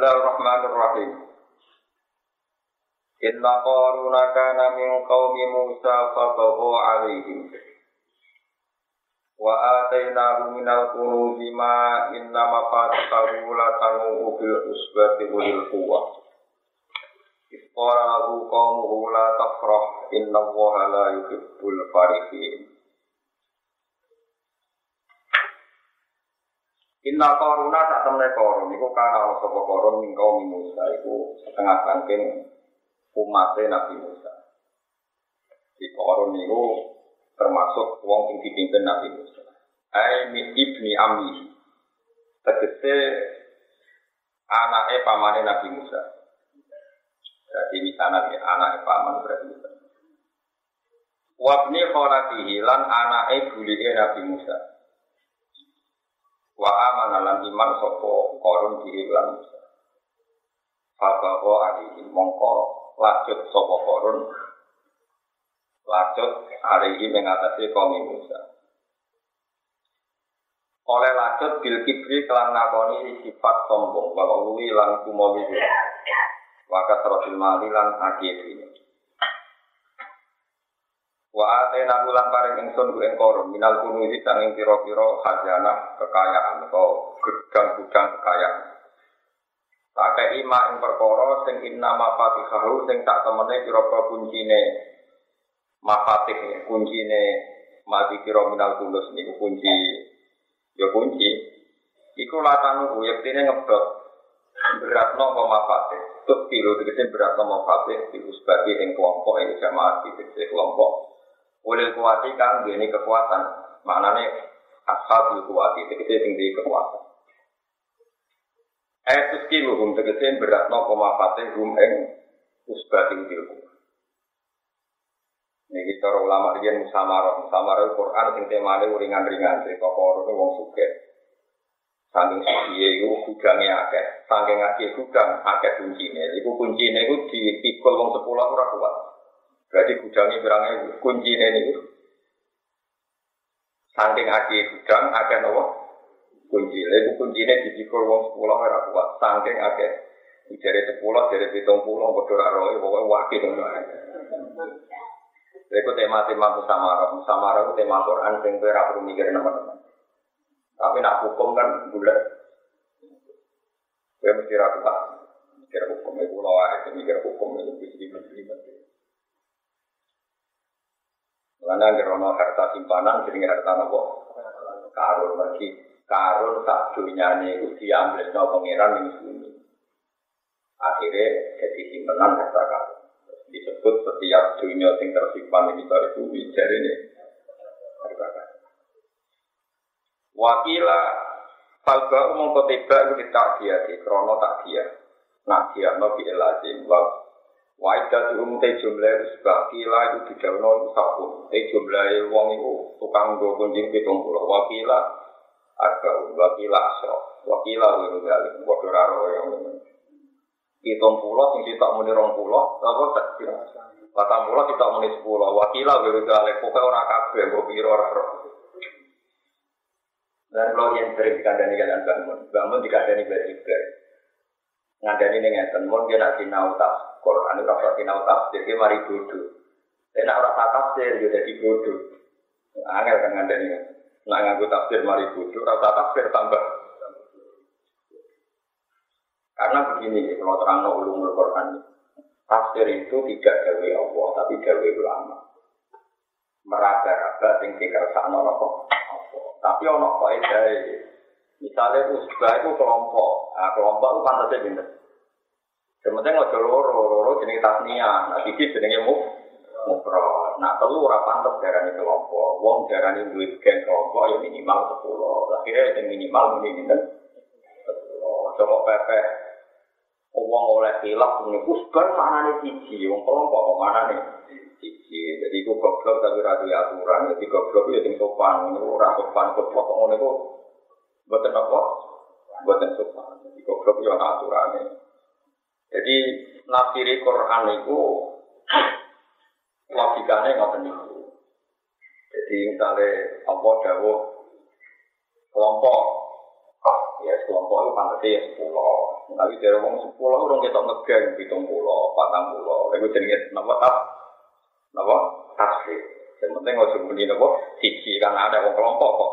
Bismillahirrahmanirrahim. Inna qaruna kana min qaumi Musa faqahu alaihim. Wa atainahu minal kunuzi ma inna mafatihahu latanu bil usbati ulil quwwah. Qala lahu qaumuhu la tafrah inna Allaha la yuhibbul farihin. Inna koruna tak temne korun, iku kana ana sapa korun ning kaum Musa iku setengah saking umatnya Nabi Musa. Di korun itu termasuk wong sing dipimpin Nabi Musa. Ai min ibni Ami. Tegese anaknya pamane Nabi Musa. Jadi misalnya ya, anaknya paman berarti Musa. Wabni kholatihi lan anaknya bulihe Nabi Musa. Wa amana lan iman sopo korun diri lan Musa. Fabaho alihi mongko lanjut sopo korun lanjut alihi mengatasi kaum Musa. Oleh lanjut bil kibri kelan nakoni sifat sombong wa luwi lan kumowi wa kasratil mali lan. Wa atena bulan paring ingsun ku ing korum minal kunuzi sanging pira-pira khazanah kekayaan atau gudang-gudang kekayaan. Pakai ima ing perkara sing inna mafatihahu sing tak temene pira-pira kuncine. Mafatih kuncine mati kira minal kulus niku kunci. Ya kunci. Iku latanu yektine ngebot. Beratno apa mafatih? Tut kilo tegese beratno mafatih di usbati ing kelompok ing jamaah di kelompok oleh kuati kan ini kekuatan. Maknanya asal kuati tegese sing di kekuatan. Eh kilo hum tegese berat no koma fatih hum eng usbating ini kita ulama dia musamarah. Musamarah Quran sing temane ringan-ringan cerita koron wong suke saking suci itu gudangnya akeh. Saking akeh gudang akeh itu kuncinya itu dipikul wong sepuluh ora kuat Berarti gudangnya berangnya kunci ini. Saking aki gudang, ada nopo kunci. Lalu kunci ini dipikul wong sepuluh merah kuat. Saking aki dari sepuluh, dari hitung puluh, berdua roy, pokoknya wakil Lalu tema-tema musamarah, musamarah itu tema Quran, yang kira perlu mikir teman-teman. Tapi nak hukum kan bulat. Gue mesti ragu mikir hukum itu lawan, mikir hukum itu bisa di mana karena gerono harta simpanan jadi harta nopo karun lagi karun tak dunia ini diambil no pangeran ini sini. Akhirnya jadi simpanan harta karun. Disebut setiap dunia yang tersimpan ini dari bumi ini harta karun. Wakila Falba umum kotiba itu tak dia di krono tak dia. Nak dia no bi elazim Wajah tuhum te jumlah usbah kila itu didawno itu sabun. Te jumlah wong itu tukang do kunjing pitung pulau. Wakila arba wakila asro. Wakila wiru galik. Waduh raro yang. Pitung pulau sing kita muni rong pulau. Apa tak kira? Patang pulau kita muni sepuluh. Wakila wiru galik. Pokoknya orang kabeh. Gue orang roh. Dan kalau yang sering dikandani kalian bangun. Bangun dikandani beribadah. Ngandani ini ngeten. Mungkin nak sinau tas. Quran itu rasa sinau tafsir, dia mari bodoh. Tapi nak rasa tafsir, dia jadi bodoh. Angel kan ada nih. Nak nganggu tafsir mari bodoh, rasa tafsir tambah. Karena begini, kalau terang no ulumul Quran, tafsir itu tidak gawe Allah, tapi gawe ulama. Meraba-raba sing dikersakno nopo. Tapi ono kok Misalnya usbah itu kelompok, nah, kelompok itu pantasnya bener. Sementing ojo loro, loro jenenge tasnia, nah siji jenenge muf, mufro. Nah telu ora pantes darani kelompok. Wong darani duit gen kelompok ya minimal 10. Akhirnya yang minimal pinten? 10. Coba pepe. Wong oleh hilaf punya kusbar mana nih siji, wong kelompok mana nih siji. Jadi itu goblok tapi ratu aturan. Jadi goblok itu yang sopan, ora sopan goblok kok itu. Buatan apa? Buatan sopan. Jadi goblok itu aturannya. Jadi nafsiri Quran itu logikanya nggak itu. Jadi misalnya Allah dawuh kelompok, ya kelompok itu pantasnya ya sepuluh. Tapi dari wong sepuluh orang kita ngegeng hitung pulau, patang pulau. Lalu jenenge nama tas, nama tasfir. Yang penting nggak sembunyi nama siji karena ada wong kelompok kok.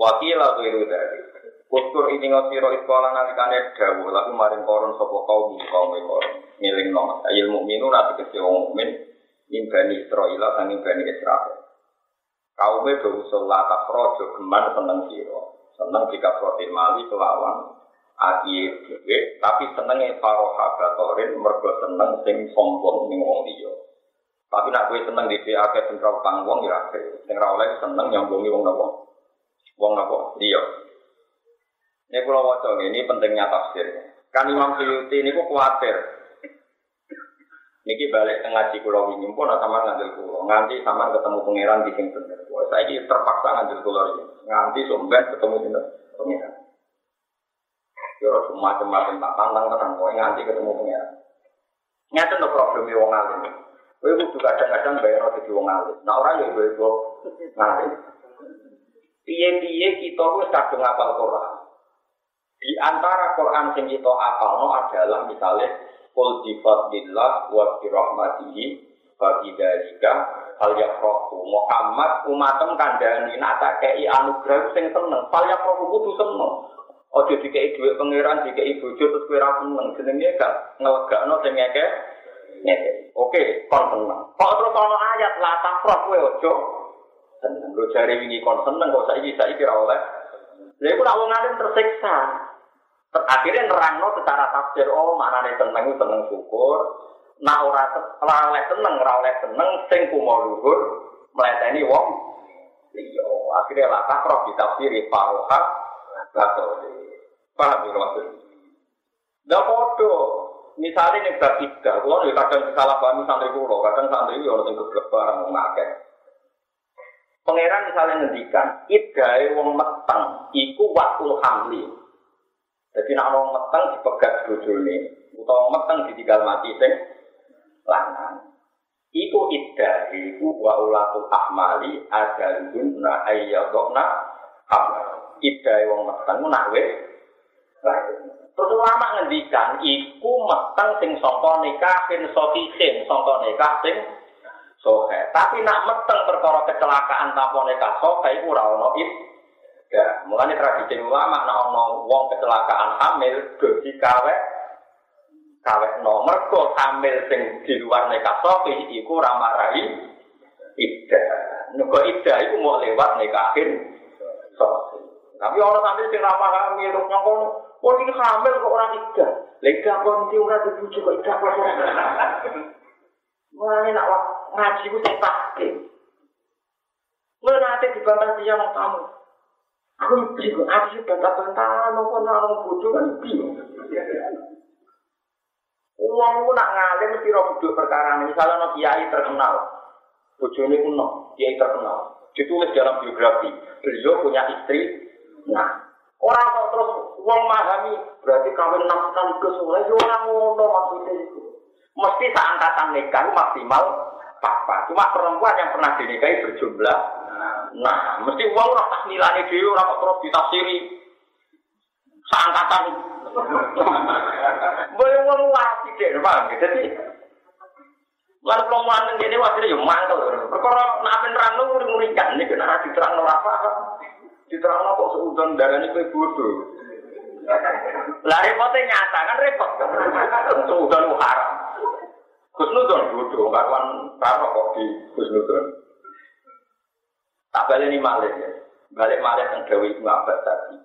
Wakil atau itu dari. Kustur ini ngosiro iskola nalikane dawu lalu maring koron sopo kaum kaum koron ngiling nom ilmu minu nanti kesi wong mukmin. Imbani Israel dan imbani Israel. Kaum itu usul lata projo geman seneng siro. Seneng jika protein mali kelawan. Akhir dewe tapi senengnya faroha gatorin mergo seneng sing sombong ning wong liya. Tapi nak gue seneng di akeh sing utang wong ya sing oleh seneng nyambungi wong napa wong napa liya ini kalau wajah ini pentingnya tafsir. Kan Imam Suyuti ini kok khawatir. Niki balik ngaji kulo ini pun sama ngambil kulo. Nganti sama ketemu pangeran di sini bener. Wah, saya ini terpaksa ngambil kulo ini. Nganti sombeng ketemu di pangeran. Yo semua macam tak tantang tenang. Kau nganti ketemu pangeran. Nyata no problem wong alim. Kowe kudu kadang-kadang bayar di wong alim. Nah orang yo ibu ngalim. Piye-piye kita wis kadung ngapal Quran. Di antara Quran sing kita apalno adalah misalnya Qul bi fadlillah wa bi rahmatihi fa bidzalika hal yafrahu Muhammad umatem kandhani nak tak kei anugerah sing seneng fal yafrahu kudu seneng. Ojo dikei dhuwit pangeran dikei bojo terus kowe ra seneng. Jenenge gak ngelegakno sing ngeke ngeke oke kon seneng. Kok terus ana ayat la tafrah kowe ojo seneng lo jare wingi kon seneng kok saiki saiki ra oleh. Lha iku nak wong alim tersiksa. Akhirnya nerangno secara tafsir, oh maknane seneng seneng syukur. Nak ora oleh seneng, ora oleh seneng sing kumo luhur mleteni wong. Iya akhirnya lah takroh ditafsiri faroha bato paham ya maksud Nah podo misalnya bab tiga kalau kadang salah paham santri kulo kadang santri itu orang yang geblek ngakeh Pangeran misalnya ngendikan, idai wong meteng, iku waktu hamli. Jadi nak wong meteng dipegat bojone, utawa meteng ditinggal mati sing lanang. Iku iddah iku wa ulatul ahmali adalun na ayyadokna hamla. Iddah wong meteng nak wis Terus ulama ngendikan iku meteng sing sangka nikahin sangka nikah sing sohe. Tapi nak meteng perkara kecelakaan tanpa nikah sohe iku ora ono Ya, mulanya tradisi ulama nak ono wong kecelakaan hamil dadi kawek kawek nomor kok hamil sing di luar nikah sofi iku ramarai ida. Nuko ida iku mau lewat nikahin sofi. Tapi orang sambil sing ramah hamil terus ngomong, "Oh ini hamil kok orang ida." Lega kon di ora dibujuk kok ida kok. Mulane nak ngaji ku sing pasti. Mulane nanti dibantah dia mau tamu. Aku bingung, aku sih bantah-bantahan, apa nang bodoh kan bingung. Uang ku nak ngalim mesti roh duduk perkara ini. Misalnya no kiai terkenal, bojone kuno, kiai terkenal. Ditulis dalam biografi, beliau punya istri. Nah, orang kok terus uang memahami berarti kawin enam sekaligus. Mulai orang ngono maksudnya itu. Mesti seangkatan nikah maksimal papa. Cuma perempuan yang pernah dinikahi berjumlah Nah, mesti uang ora tak nilai dhewe ora kok terus ditafsiri. Seangkatan. Boleh waras tidak, paham gitu sih. Lalu pelomuan yang ini wakilnya ya mantel. Perkara nak apa nerang lu ngurikan ini kena diterang lo apa? Diterang kok seudon darah ini kayak bodoh. Lah repotnya nyata kan repot. Seudon haram. Kusnudon bodoh, karuan raro kok di Kusnudon. Tak balik ini malik ya. Balik malik yang Dewi Ibnu Abbas tadi.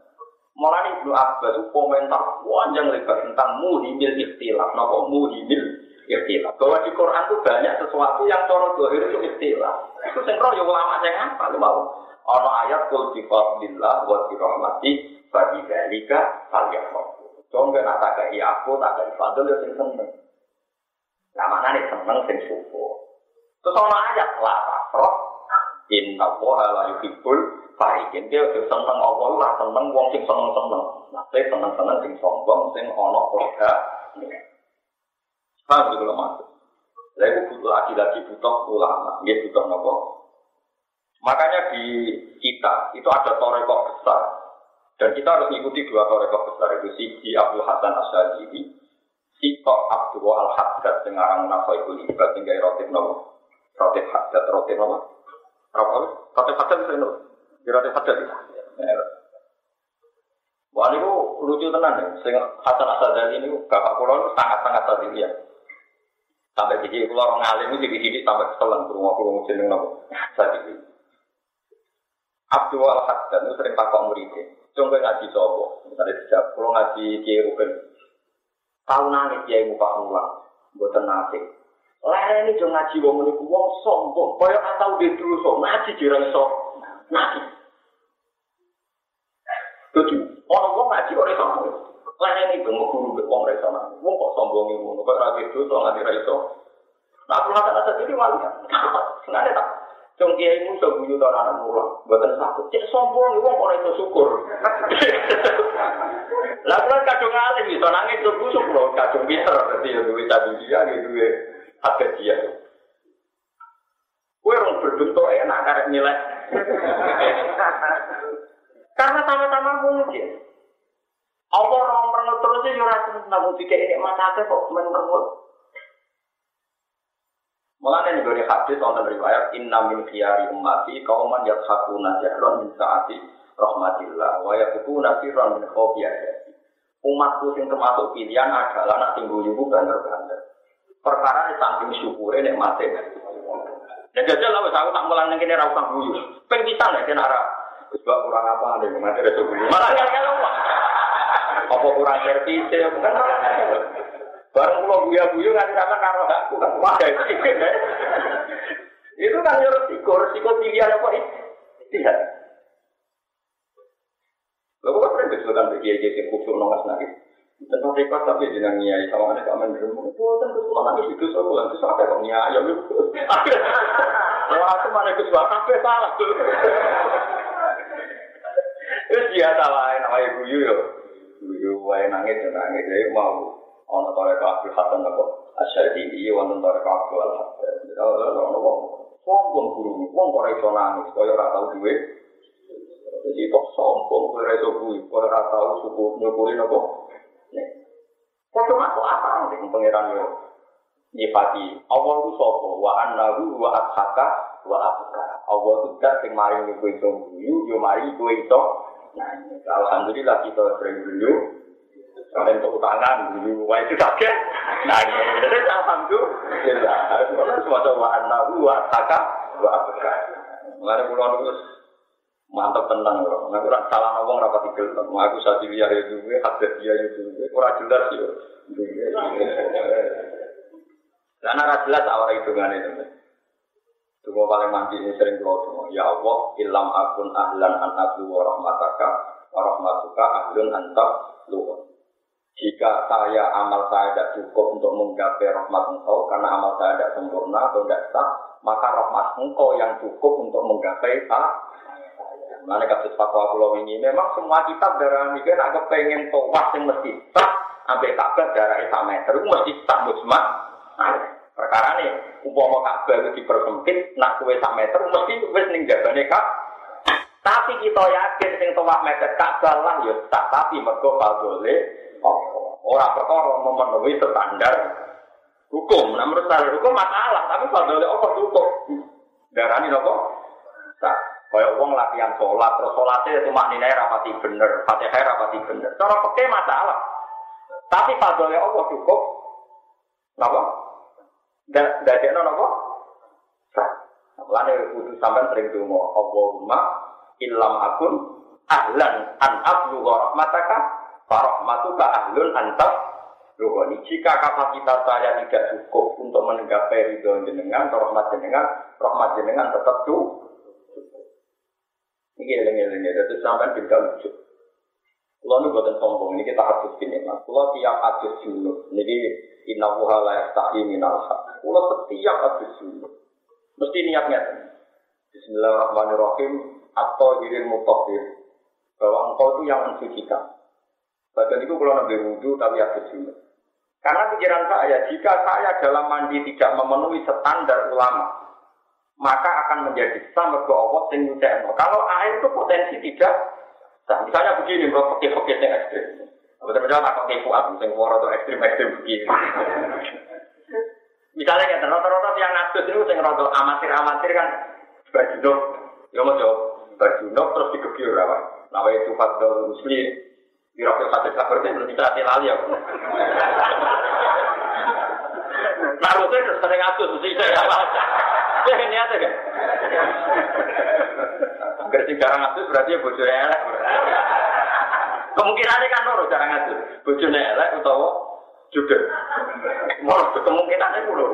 Mulai Ibnu Abbas komentar panjang lebar tentang muhimil ikhtilaf. Napa muhimil ikhtilaf. Bahwa di Quran itu banyak sesuatu yang cara dohir itu ikhtilaf. Itu yang roh yang ulama yang apa? Lu mau? Ono ayat kul bi fadlillah wa bi rahmati fa bi dzalika falyafrahu. Dong nak tak aku tak kei fadl ya sing seneng. Lah maknane seneng sing syukur. Terus ono ayat la tafrah Inna woha la yuhibbul farikin. Dia udah seneng Allah, lah seneng wong sing seneng-seneng. Nanti seneng-seneng sing sombong, sing ono keluarga. Paham juga maksud. Lalu butuh lagi-lagi butuh ulama. Dia butuh nopo. Makanya di kita itu ada torekok besar. Dan kita harus mengikuti dua toreko besar itu Sidi Abdul Hasan Asyadili, Sito Abdul Al Haddad dengan orang Nafa itu libat tinggal roti nopo, roti Haddad, roti nopo, apa? Roti Haddad itu nopo, roti Haddad itu. Wah ini lucu tenan ya, sing Hasan ini bapak pulau sangat-sangat tadi ya. Sampai di sini pulau orang alim itu di sampai keselan pulau jeneng nopo, tadi. Abdul Al Haddad itu sering takut muridnya. Coba ngaji sopo, misalnya tidak, kalau ngaji kiai rugen, tahu nangis kiai muka mulang, buat nasi. Lain ini jangan ngaji wong ini wong sombong, kaya atau dia dulu so ngaji jirang so ngaji. Tujuh, orang wong ngaji orang sombong. Lain ini jangan guru wong nangis, wong kok sombong ini, kok ragu dulu so ngaji raiso. Nah, aku rasa-rasa jadi wali kan, sebenarnya tak. Cung kiai mu iso guyu ta anak mulang, mboten sakit. Cek sombong wong ora iso syukur. Lah kula kadung alim iso nangis tur kusuk lho, kadung pinter dadi duwe tadi dia duwe hak dia. Kue orang berbentuk enak karek nilai. Karena sama-sama mungkin. Allah orang merengut terus ya ora seneng jika ini mata kok merengut. Mulanya nih dari hadis wonten riwayat inna min khiyari ummati kauman yathakuna jahlon min saati rahmatillah wa yakuna sirran min khofi Umatku sing termasuk pilihan adalah nak tinggu ibu banter-banter. Perkara ini samping syukure nek mati. Ya jajal lah aku tak mulang ning kene ra usah guyu. Ping pisan nek kena ra. Wis kurang apa mati ra guyu. Malah kan Apa kurang servis ya bukan Barang pulau buya-buya nggak sama karo aku kan wah itu kan ya resiko, resiko pilihan apa itu? Tidak. Lalu kok pernah disebutkan bagi kiai kiai khusus nongas nanti. Tentang repot tapi jenang niai sama mana kamen dulu. Oh tentu semua nanti itu bulan itu apa kok niai ya Wah aku mana kesuara kafe salah tuh. Itu dia salah namanya guyu yo. Guyu wae nangis nangis jadi mau ono toreko Abdul Hasan apa? Asyadili wonten toreko Abdul Al Hasan ono wong. Sombong guru wong kok iso nangis kaya ora tau duwe. Jadi kok sombong ora iso kuwi ora tau suku nyukuri napa. Kau masuk apa nih pangeran yo? Nyifati? Allah itu sopo wa annahu wa ashaka wa abka. Allah itu dak sing mari kowe iso guyu, yo mari kowe iso. Alhamdulillah kita sering guyu, Kalian untuk utangan, wah itu sakit. Nah, jadi alhamdulillah. Semua coba dua, taka, dua apa Mengenai pulau itu mantap tenang loh. Nggak kurang salah ngomong rapat tiga. Aku saat ini ya itu, hadir dia itu, kurang jelas ya. Karena rasa jelas awal hitungan itu. Tunggu paling mandi ini sering keluar Ya Allah, ilam akun ahlan an aku wa rahmataka wa ahlun antak luhur. Jika saya amal saya tidak cukup untuk menggapai rahmat engkau karena amal saya tidak sempurna atau tidak sah, maka rahmat engkau yang cukup untuk menggapai tak. Mana kasus fatwa pulau ini memang semua kitab darah mikir agak pengen towas yang mesti sah, sampai kabar darah itu meter mesti sah musma. Nah, perkara nih, umpama kabar itu dipersempit, nak kue sak meter mesti wes ning jabane. Tapi kita yakin sing towas meter kak lah ya tak tapi mergo boleh Orang perkara memenuhi standar hukum. Nah menurut standar hukum masalah, tapi kalau oleh Allah cukup. Darah ini apa? Nah, kayak uang latihan sholat, terus sholatnya itu maknanya rapati bener, fatihah rapati bener. Cara pakai masalah. Tapi oleh Allah cukup. Kenapa? Dari apa? Nah, Mulane kudu sampean sering donga, Allahumma illam akun ahlan an ablu rahmataka Farahmatuka ahlun antab Ruhani. Jika kapasitas saya tidak cukup untuk menenggapai ridho jenengan, rahmat jenengan, rahmat jenengan tetap cukup. Ini lengi-lengi, itu sampai tidak lucu. Kalau ini buatan sombong, ini kita harus gini, mas. Kalau tiap hadis junub, ini inna wuha layak tahi minal. Kalau setiap hadis junub, mesti niatnya. Bismillahirrahmanirrahim, atau diri mutafir. Bahwa engkau itu yang mensucikan. Badan itu kalau nabi wudhu tapi ada sini. Karena pikiran saya, jika saya dalam mandi tidak memenuhi standar ulama, maka akan menjadi sama ke Allah sing Kalau air itu potensi tidak Nah, misalnya begini, kalau pakai-pakai yang ekstrim. Betul-betul tak pakai kuat, yang waro itu ekstrim-ekstrim begini. Misalnya kayak rata-rata yang ngadus itu yang rata amatir-amatir kan berjunuk, ya mau jawab berjunuk terus digebyur apa? Nawa itu fadl muslim, dirokil satu kabar itu belum bisa hati lali aku. Naruto itu sering ngadus, mesti saya apa? Ya ini ada kan? Sing jarang ngadus berarti ya bojone elek. Kemungkinannya kan loro jarang ngadus. Bojone elek utawa juga. Mau kemungkinannya kulo.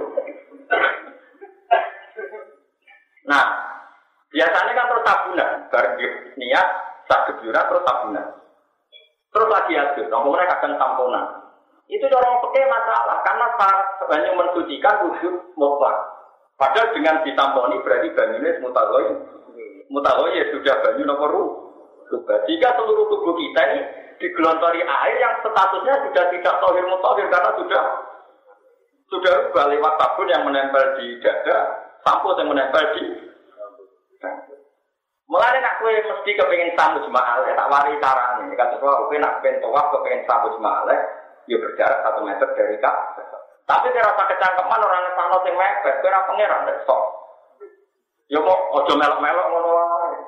Nah, biasanya kan terus tabunan, bareng niat, sak kebiuran terus tabunan. Terus lagi adus, ngomong mereka akan tamponan. Itu orang pakai masalah, karena syarat banyak mensucikan wujud mutlak. Padahal dengan ditamponi berarti banyunya mutagoi. Mutagoi ya sudah banyu nomor Jika seluruh tubuh kita ini digelontori air yang statusnya sudah tidak tohir mutahir karena sudah sudah rubah lewat sabun yang menempel di dada, sampo yang menempel di kue mesti kepengen sambut mahal, ya tak wari cara ini. Kata semua, kue nak pengen tawaf kepengen sambut mahal, ya berjarak satu meter dari kak. Tapi kira rasa kecangkeman orang sana sing mepet, kira pangeran deh sok. Ya mau ojo melok-melok ngono wae.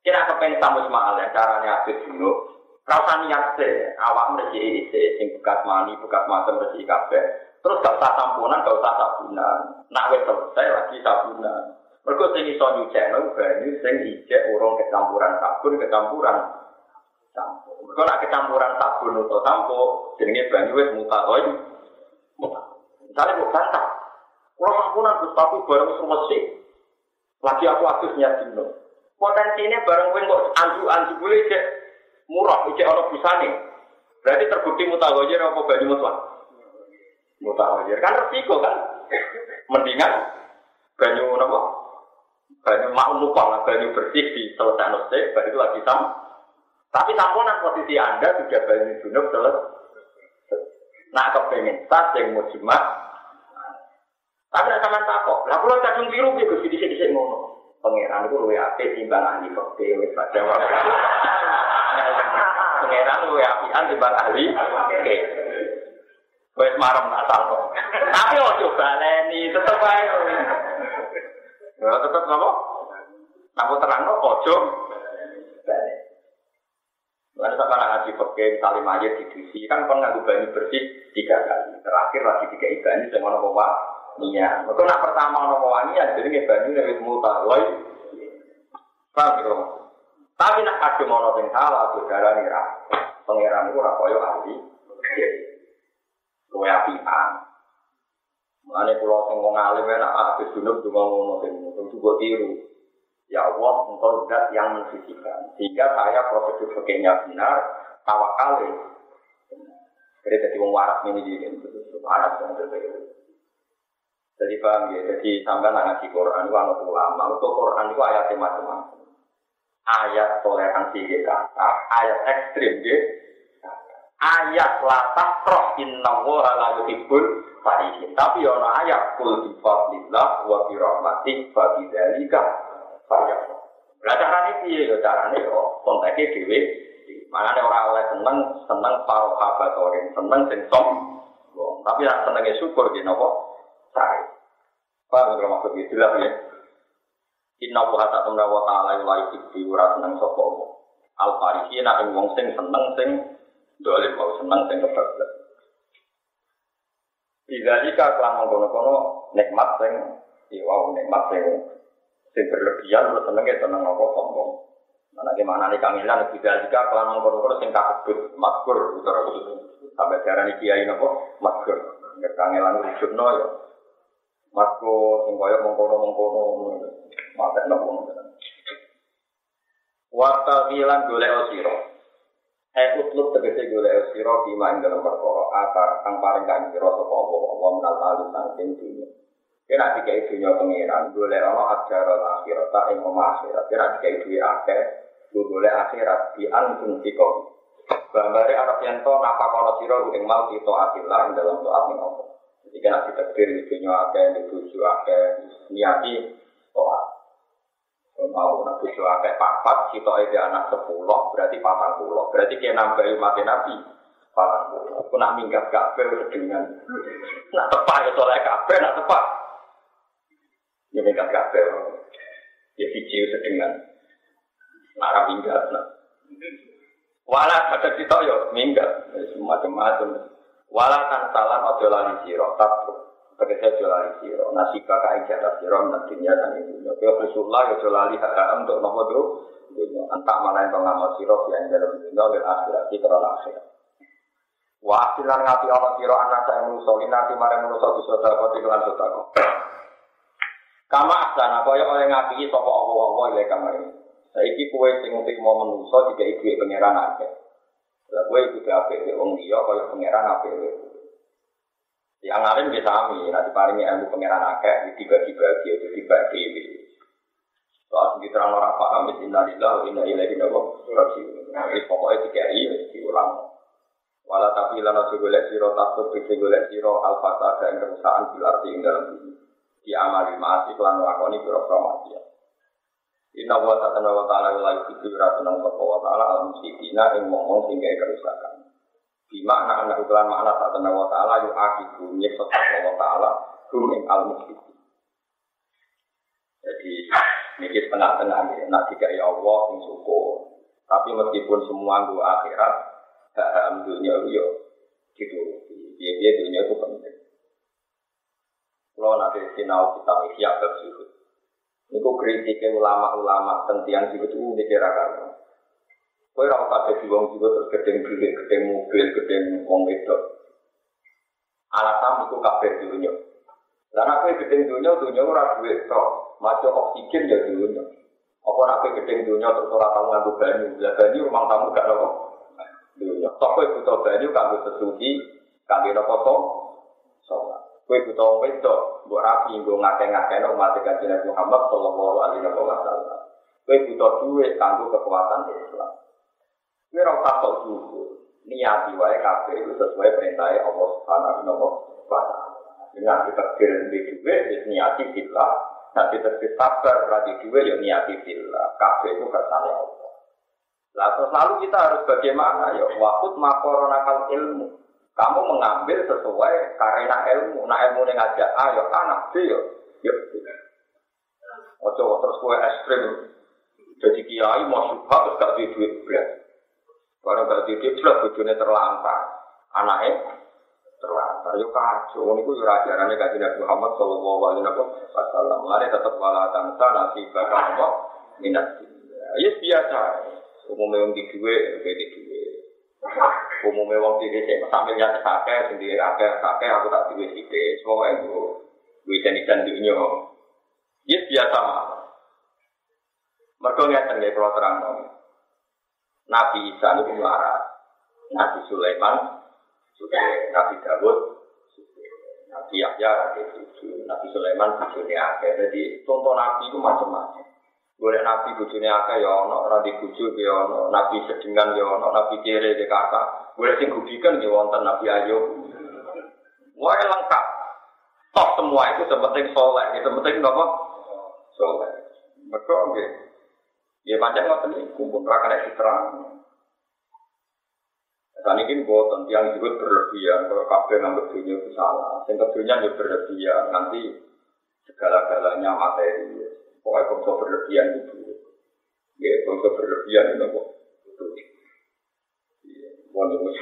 Kira kepengen sambut mahal ya caranya habis dulu. Rasa niat sih, awak mesti sing bekas mani, bekas macam mesti kabeh. Terus gak usah tampunan, gak usah sabunan. Nak wis selesai lagi sabunan. Mergo sing iso nyucekno banyu sing ijek urung kecampuran sabun, kecampuran sampo. Mergo nak kecampuran sabun atau sampo, jenenge banyu wis mutahoy. Misalnya kok bantah, kalau sampunan terus tapi bareng semesti. Lagi aku atus niat dino. Potensinya bareng kowe kok anju-anju boleh cek murah, ijek ana busane. Berarti terbukti mutahoyir apa banyu mutlak? Mutahoyir kan resiko kan? Mendingan banyu apa? Banyu makmukah lah, banyu bersih di selesai selesai, baru itu lagi sam. Tapi tamponan posisi anda sudah banyu junub selesai. Nah kepengen sah yang mau jimat. Tapi nak sama takok, lah kalau kadung biru gitu, di sini sini ngono. Pangeran itu luwe ape timbang ahli kok dewe pada waktu. Pangeran luwe apian timbang ahli. Oke. Wes marem nak kok. Tapi ojo baleni, tetep ae. Ya tetep napa? Napa terang ojo baleni. Lalu sampai ngaji pakai misalnya mayat di diisi kan kon nganggu banyu bersih tiga kali. Terakhir lagi tiga ibadah sama nopo wa niat. Mereka nak pertama nopo wa jadi nggak banyu dari mutawai. Paham gitu Tapi nak kado mono sing salah saudara nih rah. Pangeran itu rakoyo ahli. Kowe apian. Mulane kula sing wong alim enak habis dunuk cuma ngono sing itu tiru. Ya Allah, engkau zat yang mensucikan. Sehingga saya prosedur fakirnya benar, tawakal Jadi jadi wong waras ini di waras yang berbeda. Jadi paham ya, jadi sampai ngaji Quran itu anak ulama, untuk Quran itu ayatnya macam-macam. Ayat toleransi di kata, ayat ekstrim di ayat latah roh inna wa la yuhibbul farihin. Tapi ya ayat kul bi fadlillah wa bi rahmatih fa bidzalika Paham? Lah carane piye yo carane yo konteke dhewe. Manane ora oleh seneng seneng paro kabatorin, seneng sing som. Tapi nek senenge syukur di napa? Sae. Paham karo maksud iki jelas ya. Inna wa ta'ala wa ta'ala la yuhibbu ora seneng sapa Al farihina ing wong sing seneng sing dolim mau seneng sing kebablas. Bidalika kelan mengkono-kono nikmat sing iwa nikmat sing sing berlebihan terus seneng ya seneng apa sombong. Mana gimana nih kangelan tidak jika kelan mengkono sing kabut makkur utara itu sampai darah kiai nopo makkur. Kangelan wujud no ya. Sing koyo mengkono mengkono mate nopo. Wata bilang golek osiro. Eh utlub tegese golek osiro bima ing dalam perkara akar kang paring kan sira sapa apa apa menal kali saking dunya. Kira tiga dunia pengiran, boleh ono ajar akhirat, tak ing omah akhirat. Kira tiga dunia akeh, boleh akhirat di antum tiko. Gambari Arab yang to napa kono siro ing mau kita atilah dalam doa ning apa. Jadi kena ditakdir di dunia akeh, di tujuh akeh, niati doa. Mau nabi bojo akeh papat, kita itu anak sepuluh, berarti patang puluh. Berarti dia nambah mati nabi patang puluh. Aku nak minggat kafe dengan nak tepat ya soalnya kafe, nak tepat. Ya minggat kafe, ya video sedengan. Nak minggat, nak. Walau ada kita yo minggat, macam-macam. Walau tan salam ojo lali siro, tapi Tegese jolali siro, nasibah kain jatah siro, nantinya dan itu. Kau Rasulullah ya haram untuk nopo tuh. Entah mana yang pengamal siro, yang dalam dunia dan aspirasi karena akhirat. Wa asilan ngati Allah siro anak saya menuso. Kama asana kaya oleh ngapi sapa Allah-Allah ile kamari. Saiki sing mau menuso jika ibu pangeran akeh. Lah kowe kudu apik wong liya kaya pangeran apik. Yang alim bisa kami, nanti paling ilmu pengiran akeh, dibagi-bagi, itu dibagi. Soal segitu orang orang paham, innalillah, inna ilaihi rajiun. Jadi pokoknya tiga i, diulang. Walau tapi lana segolek siro takut, segolek siro al-fasa dan kerusahaan bilarti ing dalam bumi. Di amali maasi kelan lakoni biro-biro maksiat. Inna wa ta'ala wa ta'ala wa ta'ala wa ta'ala wa ta'ala al-musyidina ing ngomong sehingga kerusakan. Di makna anak ukuran makna tak tanda wa ta'ala yu akibu nyeksa wa ta'ala hum al Jadi ini tengah-tengah ya, nak tiga ya Allah sing syukur. Tapi meskipun semua gue akhirat, hak dunia yo gitu. Dia dia dunia itu penting. Kalau nanti sinau kita isyak bersyukur. Ini kritiknya ulama-ulama tentang itu dikira-kira. Kowe ora usah dadi wong juga terus gedeng duit, gedeng mobil, gedeng wong wedok. Alasan itu kabeh dunya. Karena kowe gedeng dunya, dunya ora duit tok. Maca oksigen ya dunya. Apa nek kowe gedeng dunya terus ora tau nganggo banyu, lah banyu rumah tamu gak nopo. Dunya. Tok kowe butuh banyu kanggo sesuci, kanggo nopo to? Salat. Kowe butuh wedok, mbok rapi nggo ngakeh-ngakehno umat Kanjeng Muhammad sallallahu alaihi wasallam. Kowe butuh duit kanggo kekuatan Islam. Kowe ora sok syukur. Niati wae kabeh itu sesuai perintah Allah Subhanahu wa taala. Dengan kita kirim di duit, ya niati bila. Nah kita sabar radi duit, ya niati bila. Kabeh itu kersane Allah. Lah terus lalu kita harus bagaimana ya? Wakut makoronakal ilmu. Kamu mengambil sesuai karena ilmu. Nah ilmu yang ngajak A, ya anak B, ya. Ya. Ojo terus kue ekstrim. Jadi kiai mau subhat terus gak duit berat. Barang gak didik jelas bojone terlantar. Anaknya terlantar. Yo kacau. Ini ku ajarannya kaji Nabi Muhammad Sallallahu Alaihi Wasallam. Tetap wala tangsa nasi bakal apa minat. Ya biasa. Umumnya yang di dua, di dua. Umumnya wong di desa sambil nyata sake, sendiri sake, sake aku tak duwe sithik. Soale itu wijen-wijen dunya. Ya biasa ngeten nggih kula terang. Nabi Isa itu melarat. Nabi Sulaiman, Nabi Dawud, Nabi Yahya, Nabi Suci, Nabi Sulaiman, bujurnya akhir. Jadi contoh Nabi itu macam-macam. Boleh Nabi bujurnya akhir ya ono, Nabi bujur ya ono, Nabi sedengan ya ono, Nabi kere ya kakak. Boleh sing gudikan ya wonten Nabi Ayub. Wah lengkap. Top semua itu sepenting soleh, itu penting apa? Soleh. Betul, gitu. Ya panjang ngoten iki kumpul ra kena diterang. Dan ini buatan yang juga berlebihan, kalau kabel ngambil dunia itu salah. Yang keduanya juga berlebihan, nanti segala-galanya materi. Pokoknya kalau berlebihan itu. Ya, kalau berlebihan itu kok. Itu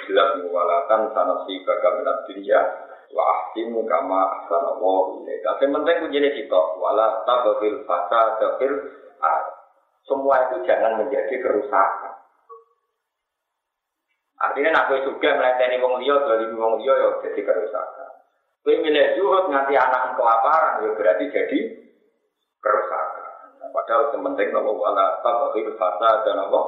jelas mewalakan sana si kagaminat dunia wa ahsimu kama ahsana Allah ilaika. Yang penting kuncinya kita wala tababil fasa semua itu jangan menjadi kerusakan. Artinya nak kowe suka melayani wong liya, dari wong liya ya jadi kerusakan. Kowe milih zuhud nganti anak kelaparan ya berarti jadi kerusakan. Nah, padahal yang penting nopo wala tabaqil fasa dan nopo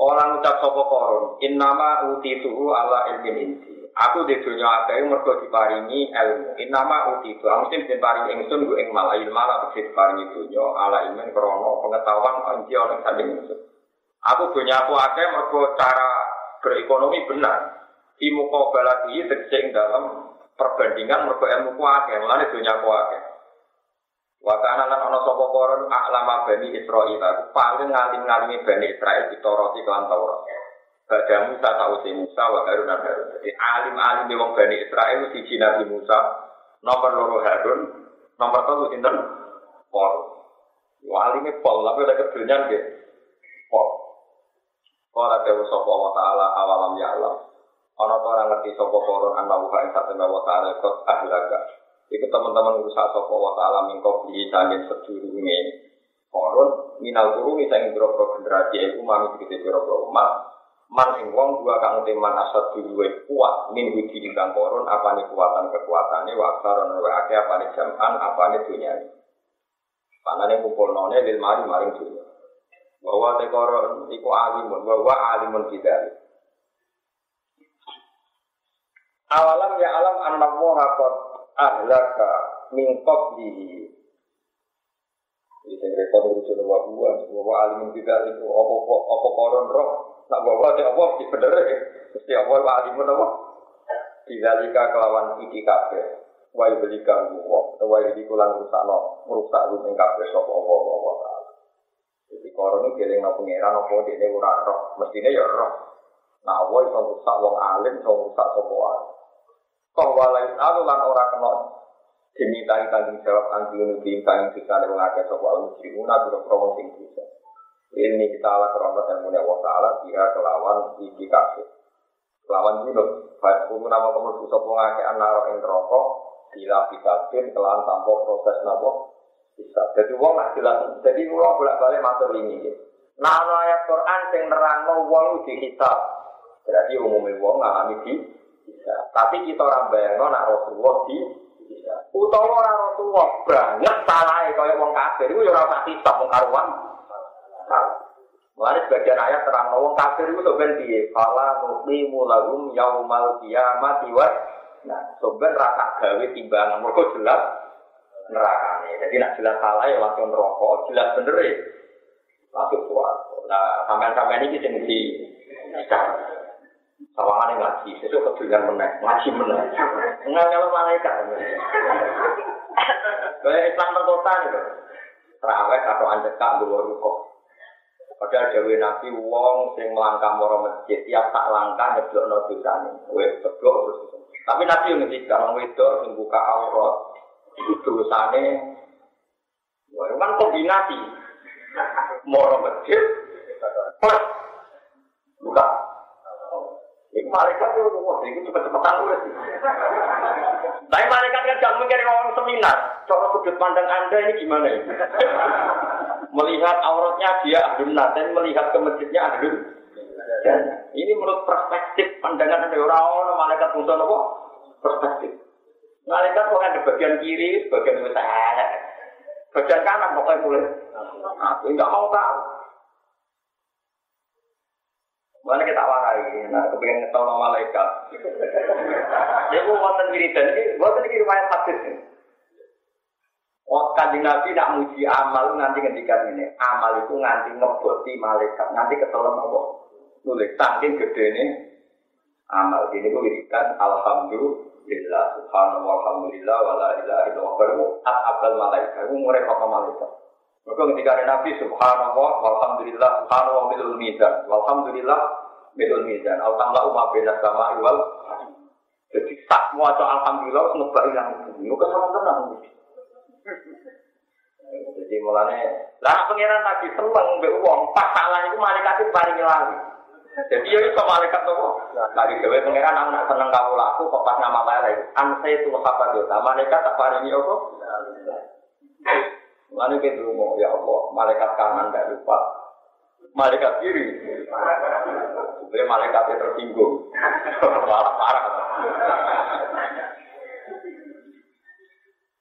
Orang ucap sopo koron, innama utituhu ala ilmin inti. Aku di dunia akeh mergo diparingi ilmu. Innama utitu. Aku mesti diparingi ingsun gue ing malah ilmu ala mesti diparingi dunia ala ilmin krono pengetahuan anji oleh saling ingsun. Aku dunia aku akeh mergo cara berekonomi benar. Di muka baladi tegese dalam perbandingan mergo ilmu ku akeh, mulane dunia aku akeh. Wa kana lan ana sapa koron aklama bani Israil aku paling ngalim-ngalimi bani Israil ditoroti kelan Taurat. Bada Musa tau si Musa wa Harun dan Harun. Jadi alim-alim wong bani Israil siji Nabi Musa, nomor loro Harun, nomor telu sinten? Pol. Yo alime pol, tapi ada kedunyan nggih. Pol. Kala dewa sapa wa taala awalam ya alam. Ana ta ora ngerti sapa koron ana wa ing satene taala kok ahlaga. Iku teman-teman rusak sapa wa taala mingko bi saking sedurunge. Koron minal kuruni saking boro generasi iku mami dikite boro umat. Man ing wong dua kang teman asat duwe kuat min wiji ingkang koron apane kuatan kekuatane wa aksaron wa akeh apane jaman apane dunya panane kumpulnone lil mari maring dunya bahwa tekoron iku alimun bahwa alimun tidak awalam ya alam anna qad ahlaka min qablihi ini saya rekor urusan bahwa alimun tidak itu apa apa koron roh Nak bawa di Allah di bener ya. Mesti Allah wa alimun apa? Bidzalika kelawan iki kabeh. Wa yulika wa wa yulika lan rusakno merusak rumeng kabeh sapa Allah wa taala. Jadi koron iki eling nang pangeran apa dene ora roh, mestine ya roh. Nah Allah iso rusak wong alim, iso rusak sapa wae. Kok walai alu lan ora kena. Dimintai tanggung jawab anti nubi kang bisa wong akeh sapa al-muslimuna kira-kira sing bisa. Ini kita ala kerana dan mulia wa ta'ala Dia kelawan iki kasih Kelawan junub Baik kumu nama kamu susah pengake anara yang rokok Bila bin kelawan tanpa proses nama Bisa. Jadi uang nak jelas. Jadi uang bolak balik matur ini Nah ayat Quran yang nerang uang di kitab. Berarti umumnya uang ngalami di bisa Tapi kita orang bayang nak Rasulullah di bisa Utawa orang Rasulullah banget salah Kayak uang kafir Itu orang kitab Wong karuan Mulai sebagian ayat terang wong kafir itu sebenarnya piye? Fala nuqimu lahum yaumal qiyamati wa Nah, sebenarnya rasa gawe timbangan mereka jelas nerakane. Jadi nak jelas salah ya langsung rokok, jelas bener ya langsung suara. Nah, sampean-sampean ini sing di Sawangan ngaji, itu kedulian meneh, ngaji meneh. Enggak kalau malaikat. Kayak Islam perkota nih, terawih atau anjekak dua rukuk. Padahal dewe Nabi wong sing melangkah moro masjid tiap tak langkah nyeblokno dosane. Wis ceblok terus. Tapi Nabi yang ngendikan wong wedok sing buka aurat itu dosane Wah, kan kombinasi. Moro masjid plus malaikat itu, wah, itu cepet-cepetan tulis. Tapi malaikat kan gak mikir orang seminar. Cara sudut pandang Anda ini gimana ya? melihat auratnya dia ahlun dan melihat ke masjidnya ahlun dan ini menurut perspektif pandangan ada orang-orang malaikat musuh apa? Perspektif. Malaikat kok ada bagian kiri, bagian utara, bagian kanan pokoknya boleh. Enggak mau tahu. Mana kita warai, nah kepengen ngetahui nama malaikat. Ya, gue wonten wiridan ini, wonten ini riwayat hadis ini. Oh, kanjeng Nabi nak muji amal nanti ketika ini. Amal itu nganti ngeboti malaikat, nanti ketelan apa? Nulis saking gede ini amal ini gue wiridan alhamdulillah subhanallah walhamdulillah wala ilaha illallah baru at abal malaikat gue ngurek apa malaikat maka ketika ada nabi subhanallah walhamdulillah subhanallah milul mizan walhamdulillah milul mizan al tamla umma bina sama iwal jadi sak mau alhamdulillah ngebak yang itu kan sama tenang jadi mulane, lah pangeran lagi seneng mbek wong, pas salah itu malaikat itu paling lali. Jadi ya itu malaikat apa? Kali dewe pangeran anak seneng kamu laku kok pas nama lele. Anse itu apa dosa? Malaikat tak paringi? Mulane kita mau ya Allah, malaikat kanan tidak lupa. Malaikat kiri. Supaya malaikatnya tersinggung. Malah parah.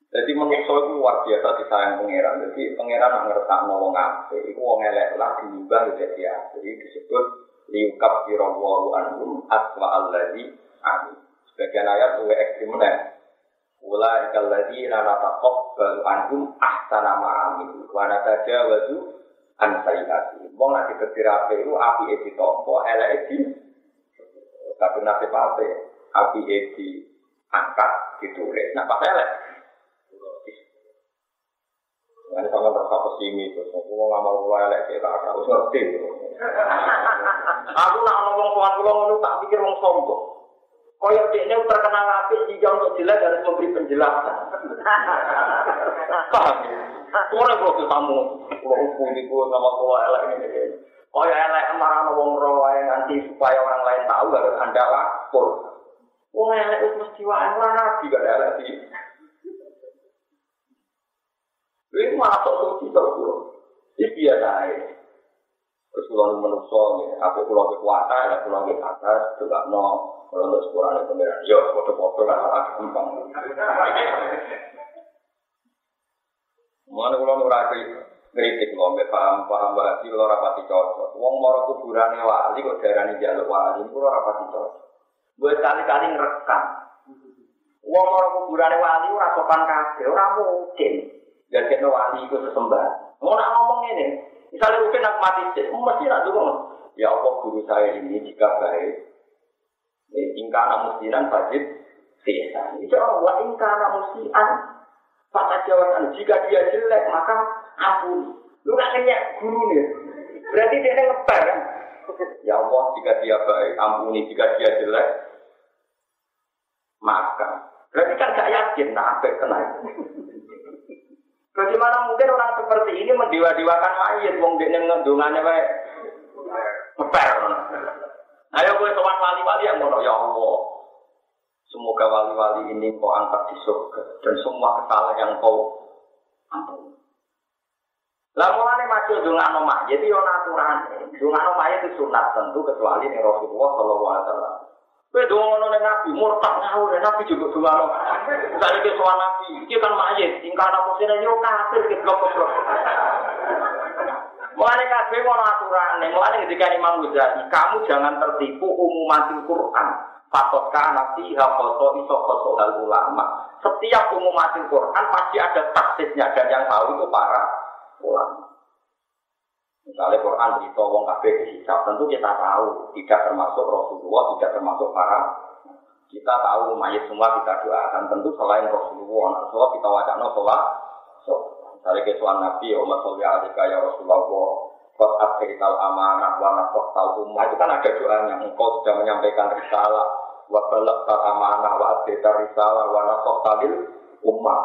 Jadi manusia itu luar biasa disayang pangeran. Jadi pangeran nak ngertak mau ngape, itu wong elek lah diubah jadi ya. Jadi disebut liukap kirawahu anhum aswa alladhi amin. Sebagian ayat luwe ekstrim nih. Ula ikalladhi nanatakok baru anhum ahsana ma'amin. Wana saja wadu an sayyati. Wong api itu api edi tompo, elek edi. Tapi nasib api, api edi angkat ditulis. Nah pas elek. Ini sama terus terus aku mau ngamar kula elek sik tak ada, wis ngerti. Aku nak ngomong soal kula ngono tak pikir wong sombong. Kaya dekne terkenal apik jika untuk jelas harus memberi penjelasan. Paham? Ora kok tamu, kula hukum iku sama kula elek ini. Kaya elek marah wong ro wae nganti supaya orang lain tahu harus Anda lapor. Wong elek wis mesti wae ora nabi gak elek iki. Ini malah sok suci terus. Ini biasa aja. Terus kulo ini menusuk nih, apa kulo kekuatan, ya kulo ke atas, juga no, kalau untuk sekurang itu pengiran, yo, foto-foto kan ada gampang. Mana kulo nuraki kritik lo, mbak paham paham bahasa kulo rapati cocok. Wong moro kuburan wali kok darah nih jalur wali, kulo rapati cocok. Gue kali-kali ngerekam. Wong moro kuburan wali ora sopan kabeh, ora mungkin. jadi wali itu sesembah. Mau ngomong ini, misalnya mungkin aku mati sih, mesti nak dulu. Ya Allah guru saya ini jika baik, ingkar namusinan wajib sisa. Insya Allah ingkar namusian, pada jawaban jika dia jelek maka ampuni. Lu gak kena guru nih, berarti dia ngeper kan? Ya Allah jika dia baik, ampuni jika dia jelek, maka berarti kan gak yakin nah apa kena Bagaimana mungkin orang seperti ini mendewa-dewakan mayat, wong dia ngendungannya wae ngeper. Ayo gue sowan wali-wali yang ngono ya Allah. Semoga wali-wali ini kau angkat di surga dan semua kesalahan yang kau ampuni. Lah mulane maju dongano mayit yo aturan. Dongano mayit itu sunat tentu kecuali ning Rasulullah sallallahu alaihi wasallam. Kowe dongono ning Nabi murtad ngawur Nabi juga dongono. Misalnya ke soal Nabi, iki kan mayit, tingkah napa sine yo kafir ke blok-blok. Mulane kabeh ono aturane, mulane ketika Imam Ghazali, kamu jangan tertipu umumatil Quran. Fakot kana fiha foto iso hal ulama. Setiap umumatil Quran pasti ada taksisnya dan yang tahu itu para ulama. Misalnya Quran cerita wong kabeh dihisab, tentu kita tahu tidak termasuk Rasulullah, tidak termasuk para kita tahu mayat semua kita doakan tentu selain Rasulullah, Rasulullah kita wacana sholat. So, misalnya kesuan Nabi, ya Umar Sholli Alika ya Rasulullah, Kot akhirital amanah wa nafoktal ummah itu kan ada doanya. Engkau sudah menyampaikan risalah wa balagtal amanah wa akhirital risalah wa nafoktalil ummah.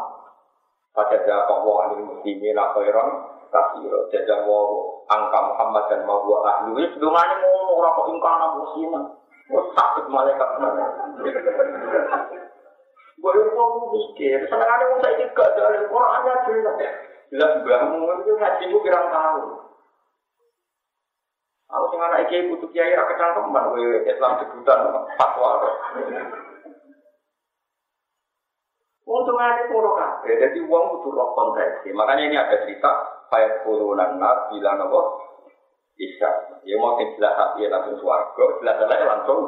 Pada jawab Allah anil muslimin khairan kasiro. Jajah wa angka Muhammad dan ma wa ahli. Itu dongane ngono ora kok ingkana musliman. Wah sakit malaikat? Gue mau mikir, seneng ada mau saya gak dari Quran aja jelas. Jelas bangun itu ngaji gue kurang tahu. Kalau sing anak iki butuh kiai ra kecangkeman kowe Islam debutan fatwa. Untungnya itu kabeh, jadi uang butuh roh. Makanya ini ada cerita, kayak puluhan nas bilang apa? Bisa. Ya mau jelas hati langsung suarga, jelas jelas langsung.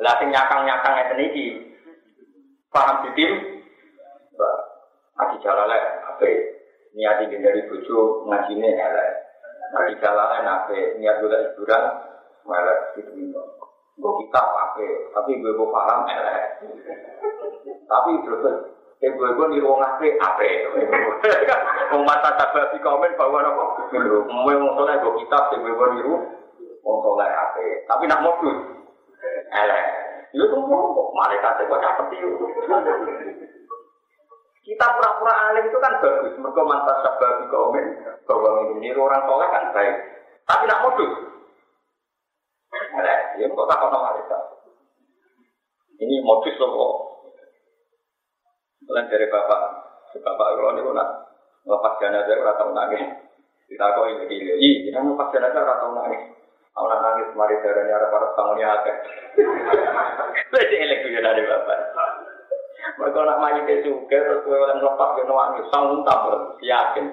Lah sing nyakang-nyakang ngeten iki. Paham ditim? Aji jalale ape? Niat ingin dari bojo ngajine elek. Aji jalale ape? Niat golek hiburan melek gitu. Gue kita ape, tapi gue gue paham elek. Tapi terus Eh gue gue nih wong ape ape. Wong mata sabar di komen bahwa nopo. Mau wong soleh gue kitab sih gue gue niru wong soleh ape. Tapi nak modus. Elek. Itu tuh mau malaikat kok seperti itu. Kita pura-pura alim itu kan bagus. Mereka mantap sabar di komen bahwa niru orang soleh kan baik. Tapi nak modus. Elek. Ya kok takut malaikat. Ini modus loh Mulai dari bapak, bapak kalau ini nak lepas jenazah ora tau nangis. Kita kok ini gini, iya, kita lepas jenazah ora tau nangis. Aku nangis mari darahnya ada para bangunnya ada. Beda elek juga dari bapak. Mereka nak ke juga, terus gue yang lepas ke nangis, sanggup tak yakin.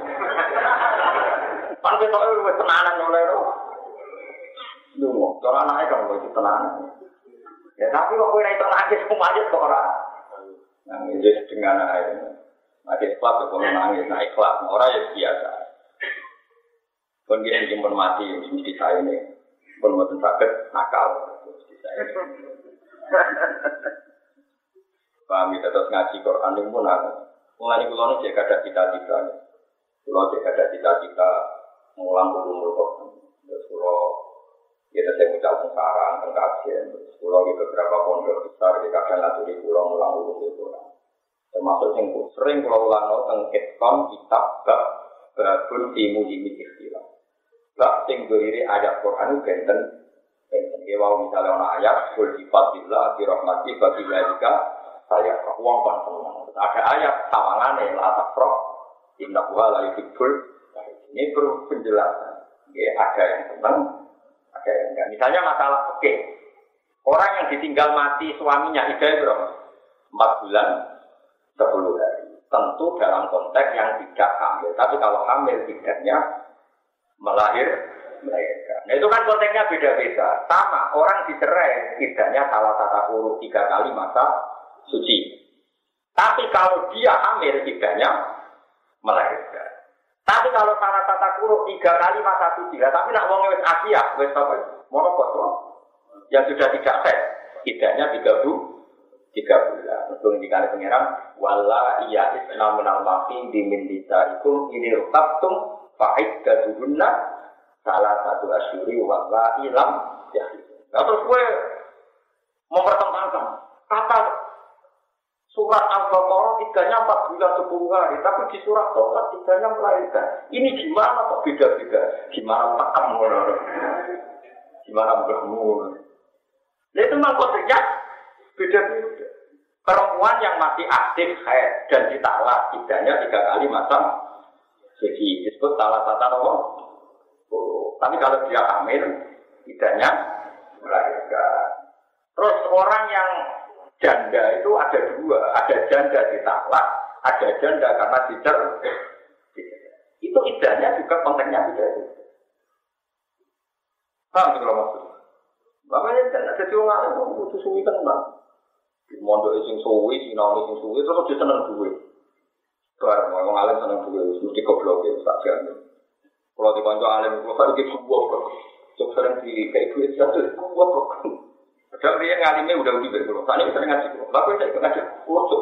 Pan kita itu tenanan oleh roh. Dungo, cara anaknya kan gue tenanan. Ya tapi kok gue itu nangis, semuanya kok orang. Nangis dengan air. Nanti ikhlas itu kalau nangis, nah ikhlas. Orang ya biasa. Pun dia jemput mati, mesti saya ini. Pun mau sakit, nakal. Paham kita terus ngaji Quran itu pun aku. Mulai kulon cek ada cita-cita. Kalau tidak ada cita-cita mengulang ulumul Quran. Terus kalau kita saya sarang tentang kajian. Terus kalau di beberapa pondok besar kita akan laturi pulau mengulang ulumul Quran. Termasuk yang sering kalau ulang tentang kitab kitab bab babun timu dimi ikhtilaf. Bab sing berdiri ayat Quran itu benten. Ya mau misalnya ada ayat kul sifat di rahmati bagi jika saya uang kan senang. Ada ayat tawangan la takroh Inna huwa la Ini perlu penjelasan. Ya, ada yang senang, enggak. Misalnya masalah oke. Orang yang ditinggal mati suaminya itu berapa? Empat bulan, sepuluh hari. Tentu dalam konteks yang tidak hamil. Tapi kalau hamil tidaknya melahir, melahirkan. Nah itu kan konteksnya beda-beda. Sama, orang dicerai tidaknya salah tata kurung tiga kali masa suci. Tapi kalau dia hamil tidaknya melahirkan. Tapi kalau salah tata kuruk tiga kali masa suci, tapi nak wong wis Asia, wis apa? Monopot yang sudah tidak sah, tidaknya tiga bu, tiga bulan. Untuk indikasi pengiran, wala iya isna minal mafi dimin dita ikum ini rukabtum fa'id gaduhunna salah satu asyuri wala ilam ya. Nah, terus gue mempertentangkan kata Surat Al-Baqarah tiganya empat bulan sepuluh hari, tapi di surat Taurat tiganya melahirkan. Ini gimana kok beda-beda? Gimana takam Gimana bermur? Nah itu konteksnya beda-beda. Perempuan yang masih aktif haid dan ditalak tidaknya tiga kali masa suci disebut salah satu apa? Oh, tapi kalau dia hamil tidaknya melahirkan. Terus orang yang janda itu ada dua, ada janda ditalak, ada janda karena dicer. Itu idahnya juga konteksnya tidak itu. Paham kalau maksud? Makanya kan ada orang lain yang butuh suwi tenang. Di mondok sing suwi, sinau sing suwi, terus dia seneng duwe. Barang orang alim seneng duwe, mesti goblok ya, tak jamin. Kalau di kantor alim, kalau tadi kita sebuah kok. Sering di kayak duit satu, sebuah Padahal dia ngalimnya udah udah pulau. Tani kita ngaji pulau. Lalu saya ngaji pulau.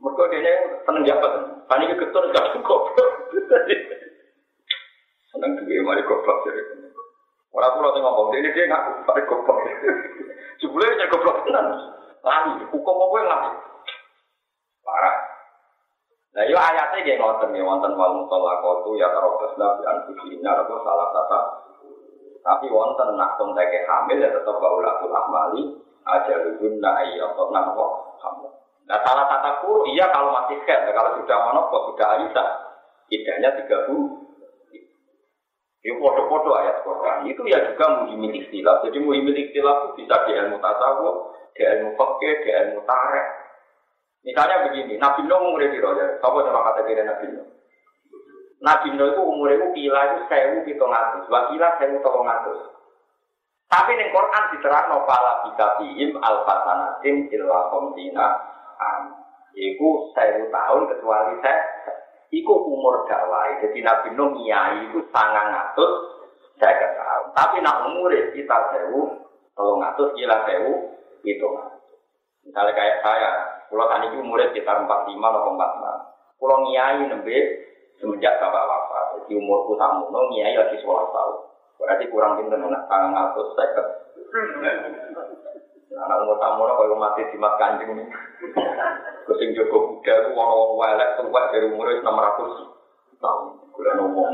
Mereka dia seneng jabat. Tani ketur gak cukup. Seneng juga mari goblok jadi. Orang pulau tengok ngomong ini dia nggak mari goblok. Jebule nya goblok tenan. Lali, hukum apa yang lali? Parah. Nah, yo ayatnya kayak ngonten nih, wonten wal mutolakotu ya tarobasna bi anfusina atau salah satu tapi wonten nak konteke hamil ya tetap baulatul ahmali aja lubunna atau napa hamil. Nah salah tata kuru iya kalau masih head, kalau sudah monopol sudah aisa, idahnya tiga bu. Itu ya, foto-foto ayat Quran itu ya juga muhimil istilah. Jadi muhimil istilah itu bisa di ilmu tasawuf, di ilmu fakir, di ilmu tarek. Misalnya begini, Nabi Nuh di roja, apa sama kata kira Nabi Nuh? Nabi Nuh itu umur itu kila itu sewu pitung atus, kila sewu tolong atus. Tapi ning Quran diterang nopala bisa fihim alfatanatin illa komtina an. Iku sewu tahun kecuali saya. Iku umur dakwah. Jadi Nabi Nuh nyai itu sangat ngatus saya tahun. Tapi nak umur kita sewu tolong atus kila sewu pitung Misalnya kayak saya, pulau tani umurnya sekitar 45 atau 46. Pulau nyai nembe semenjak bapak wafat. Jadi umurku tamu, no nyai lagi sekolah tahun. Berarti kurang pinter nak tangan ngatus saya. Anak umur tamu no kalau mati di mat kanjeng. Kucing Joko Buddha itu wong welek tua dari umur enam ratus tahun. Gula ngomong.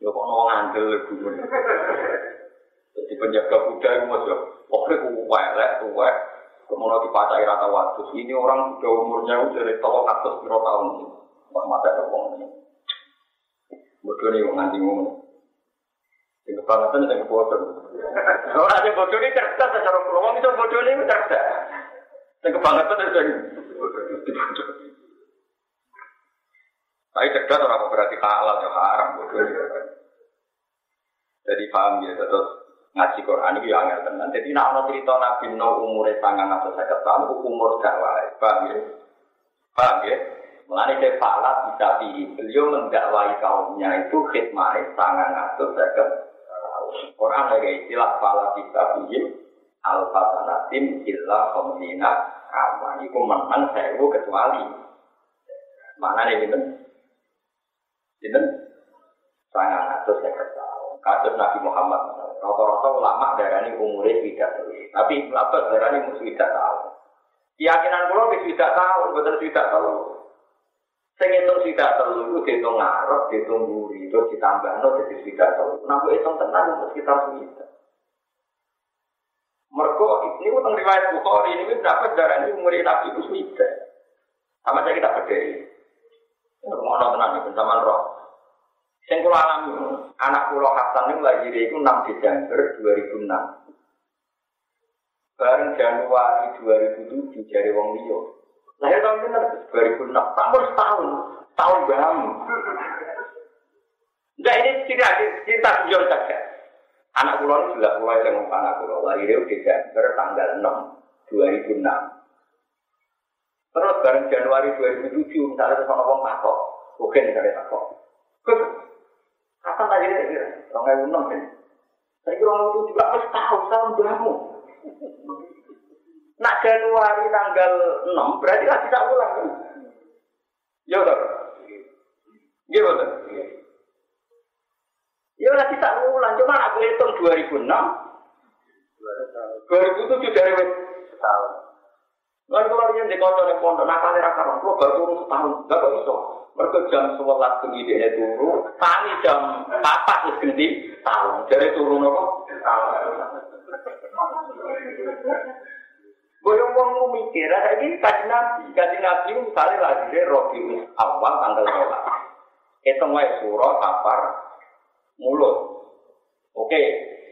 Ya kok ngomong andel guru. Jadi penjaga Buddha itu masuk. Pokoknya ku welek tua. Kemudian dipacai rata waktu. Ini orang sudah umurnya udah dari tahun atas tahun. Wah mata ke wong ini. Bodoh nih wong nganti ngomong. Sing kebangetan sing bodoh. Ora sing bodoh ini cerdas secara. Wong itu bodoh ini cerdas. Sing kebangetan sing. Tapi cerdas orang berarti halal ya haram bodoh. Jadi paham ya terus ngaji Quran itu yang angel tenan. Jadi nak ono cerita Nabi Nuh umure sangang atau saya tahun, umur gak Paham ya? Paham ya? Mulai saya falat bisa pilih. Beliau mendakwai kaumnya itu khidmah sangat ngatur seket. Orang lagi istilah falat bisa pilih. Al-Fatanatim illa komdina kama. Itu menang sewu kecuali. Mana nih gitu? Ini sangat saya tahun. Kasus Nabi Muhammad. Rata-rata ulama ini umurnya tidak tahu. Tapi Ibn Abbas ini mesti tidak tahu. Keyakinan pulau tidak tahu, betul tidak tahu. Sing itu tidak tahu itu dihitung ngarep, buri, itu ditambah no jadi tidak tahu. Nampu itu tenang itu sekitar. Mereka ini utang riwayat Bukhari ini berapa darah ini umur Nabi itu sudah. Sama saya kita berdiri. Mau nonton itu sama roh. Sing kula alami anak kula Hasan niku lahir iku 6 Desember 2006. Bareng Januari 2007 jari wong liya. Lahir tahun bener 2006, tahun setahun, tahun bam. Enggak ini cerita cerita jujur saja. Anak kula ini sudah mulai yang anak kula lahir Desember tanggal 6 2006. Terus bareng Januari 2007 misalnya ada orang takok, mungkin misalnya takok. Kapan tadi ini? Orang yang enam kan? Saya kira orang itu juga harus tahu tahun berapa. Nak Januari tanggal 6 berarti lagi tak ulang kan? Ya udah. Iya betul. Ya lagi tak ulang, cuma aku hitung 2006. 2007 dari tahun. Lalu kalau yang di kota yang pondok nakal era karon, lo baru turun setahun, gak kok iso. Mereka jam sebelas tinggi dia turun, kami jam empat terus ganti tahun. Dari turun apa? Gue yang mau mikir, ada ini kaji nabi, kaji nabi misalnya lagi deh robi awal tanggal sholat. Itu nggak surah kapar mulut. Oke,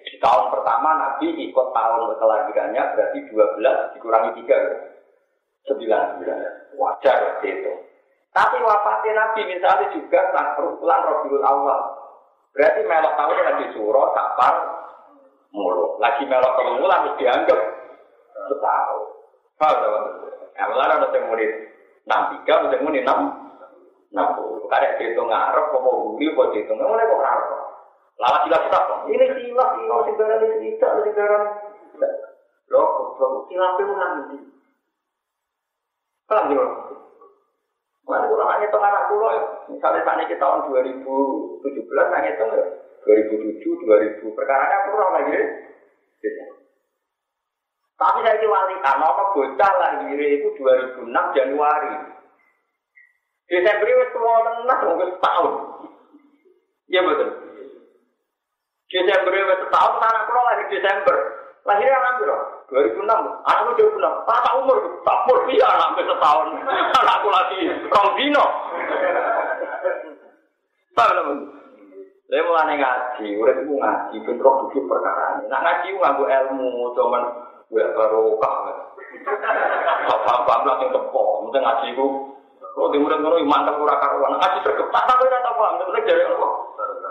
di tahun pertama Nabi ikut tahun kelahirannya berarti 12 dikurangi 3 sembilan bulan. Wajar itu. Tapi wafatnya Nabi misalnya juga bulan Rabiul Awal. Berarti melok tahun lagi surah, kapar, mulu. Lagi melok tahun harus dianggap setahun. Paham teman Nah, mulai ada yang muni enam tiga, ada yang muni enam enam puluh. Karena dihitung ngarep, kok mau buli, kok dihitung mulai kok ngarep. Lalu silap kita ini silap, ini segaran ini tidak, segaran. Loh, kok silapnya ulang ini. Paham ya? Mana kurang hanya tengah anak pulau ya. Misalnya saat ini tahun 2017, hanya itu ya. 2007, 2000, perkaranya kurang lagi ya. Tapi saya wali karena apa bocah lahir itu 2006 Januari. Desember itu tua tenang, mungkin setahun. Iya betul. Desember itu setahun, anak pulau lahir Desember. Lahirnya anak berapa? 2006. Anakku 2006. Tata umur, tak umur iya anak setahun. Anakku lagi rong dino. Teman? Saya mulai ngaji, itu ngaji, bentrok duduk perkara. Nah ngaji nganggu ilmu, cuman gue barokah. Apa-apa langsung tepok, mungkin ngaji itu. Kalau di murid ngono mantap ora karuan. Ngaji sergap tak tak ora tak paham, penting dari Allah.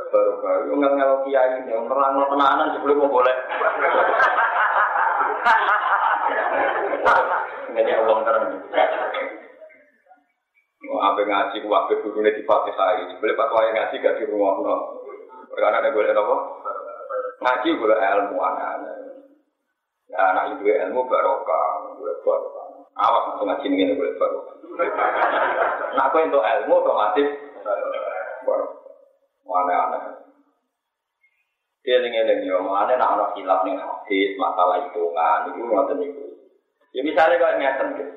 Barokah, yo ngel-ngel kiai, yang terang tenanan sebelum mau boleh. Allah terang. Mau apa ngaji, mau apa guru di ini. Boleh pak wayang ngaji gak di rumah. Karena ada boleh apa? Ngaji boleh ilmu anak-anak. Ya anak itu ilmu barokah, boleh barokah. Awas untuk ngaji ini boleh barokah. Nah aku untuk ilmu otomatis barokah. Aneh-aneh. Dia eling yo, mana nak anak hilaf nih hadis masalah hitungan itu ngoten itu. Ya misalnya kalau ngeten gitu.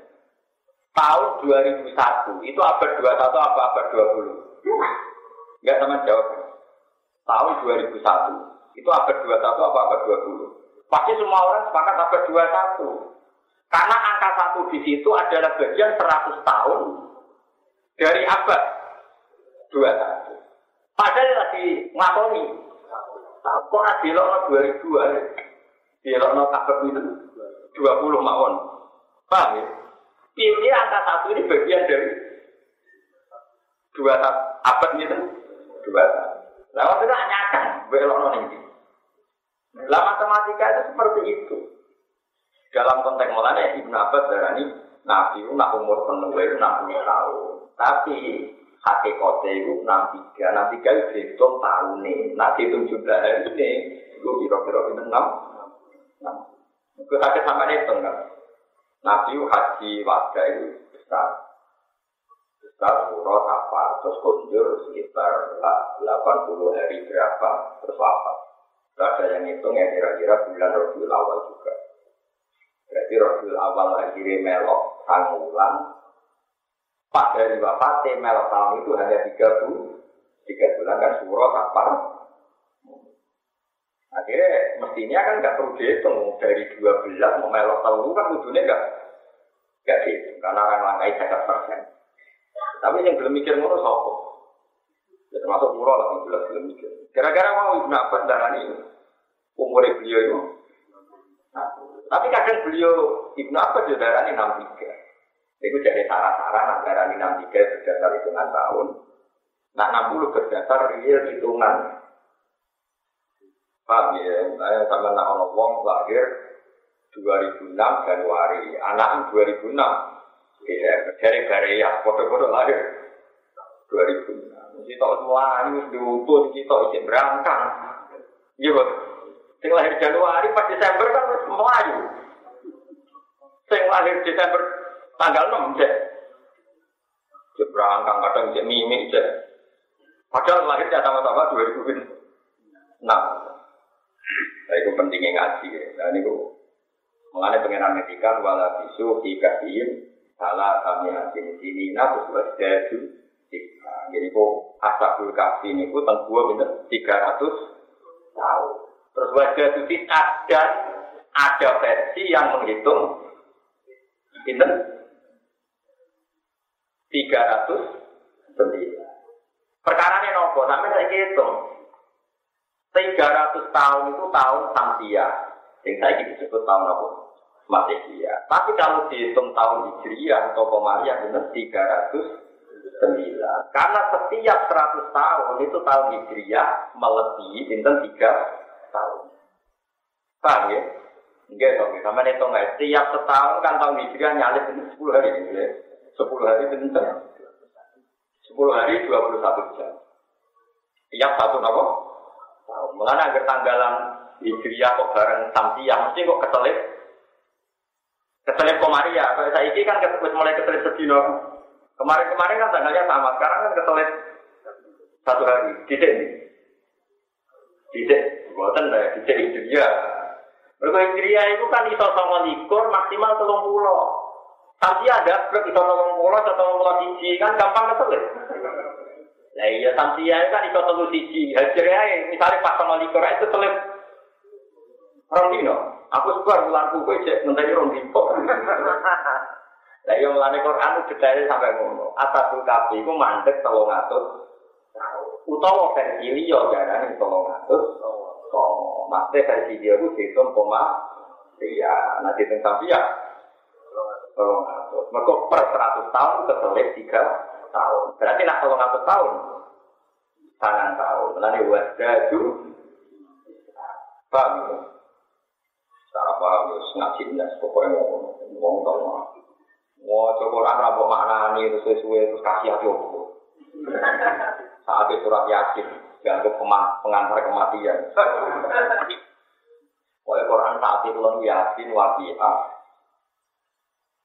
Tahun 2001 itu abad 21 apa abad 20? Enggak sama jawab. Tahun 2001 itu abad 21 apa abad 20? Pasti semua orang sepakat abad 21. Karena angka satu di situ adalah bagian 100 tahun dari abad 21. Padahal lagi ngakoni Kok ada dilokno dua ribu aja? Dilokno kabel itu dua puluh mawon. Paham ya? Pilih angka satu ini bagian dari dua abad itu dua Lah waktu itu nyata belokno ini. Lah matematika itu seperti itu. Dalam konteks mulanya Ibnu Abbas darani Nabi nak umur penuh itu 60 tahun. Tapi hakikatnya itu enam tiga, enam tiga itu dihitung tahun nih, nah dihitung jumlah hari ini, itu kira-kira itu enam, enam. Itu ada sama hitung kan. Nabi haji warga itu besar. Suro apa terus kunjur sekitar 80 hari berapa terus wafat. Ada yang hitung ya kira-kira bulan Rabiul Awal juga. Berarti Rabiul Awal akhirnya melok sangulan. Pak dari wafatnya melok tahun itu hanya tiga bulan. Tiga bulan kan Suro apa? Akhirnya mestinya kan nggak perlu dihitung dari 12 mau melok tahun kan ujungnya nggak nggak dihitung karena orang langkai 100 persen. Tapi yang belum mikir ngono sopo. Ya termasuk murah lah yang jelas belum mikir. Gara-gara mau Ibnu Abbas darah ini umur beliau itu. Nah, tapi kadang beliau Ibnu Abbas juga darah ini enam tiga. Itu jadi sarah-sarah nah darah ini enam tiga berdasar hitungan tahun. Nah enam puluh berdasar real hitungan. Paham ya? Saya sama nak wong lahir 2006 Januari, anak 2006 Iya, dari ya, foto-foto lahir 2000. Mesti diutuh, mesti tahu isi berangkang. Iya, bos. Sing lahir Januari pas Desember kan Melayu. Sing lahir Desember tanggal 6 deh. Cek berangkang kadang cek mimik cek. Padahal lahirnya sama-sama 2006. Nah, itu pentingnya ngaji. Nah, ini mengenai pengenalan netikan wala bisu ikasiin salah kami hasil sini terus wasdadu jadi kok asabul kafi ini kok tentang dua bener tiga ratus tahun. Terus wasdadu tidak dan ada versi yang menghitung bener tiga ratus perkara ini nopo sampai saya hitung tiga ratus tahun itu tahun samsia. Yang saya disebut tahun nopo Masihiyah. Tapi kalau dihitung tahun Hijriah atau Komariah benar 309. Karena setiap 100 tahun itu tahun Hijriah melebihi bintang 3 tahun. Paham ya? Enggak dong, sama hitung nggak? Setiap setahun kan tahun Hijriah nyalip ini 10 hari ya. 10 hari bintang 10 hari 21 jam. Tiap satu? Tahun. Mengenai agar tanggalan Hijriah kok bareng Samsiah, mesti kok ketelip Keselip Komaria, kalau saya ini kan mulai keselip sedino. Kemarin-kemarin kan tanggalnya sama, sekarang kan keselip satu hari. Didik nih. Didik, buatan lah, didik itu dia. Mereka Hijriah itu kan iso sama likur maksimal telung pulau. Tapi ada blok iso telung pulau atau telung pulau siji kan gampang keselip. Nah iya samsia kan iso telung siji. Hijriah misalnya pas sama likur itu selip. Orang dino. Aku sebar bulan buku cek ngenteni rong dipok. Lah yo melane Quran detail sampai ngono. Atasul kafi iku mandek 300 utawa versi liya jarane 300. Oh, maksudnya versi dia itu dihitung koma iya, nanti tentang dia tolong atus. Mereka per 100 tahun keselip 3 tahun. Berarti nak tolong atus tahun. Tangan tahun. Lalu wasdadu. Paham itu? Cara paham ya ngaji nes pokoknya mau ngomong tau Mau coba orang rambut makna ini terus sesuai terus kasih hati aku. Saat itu surat yasin dianggap pengantar kematian. Pokoknya Quran saat itu lalu yasin wabiah.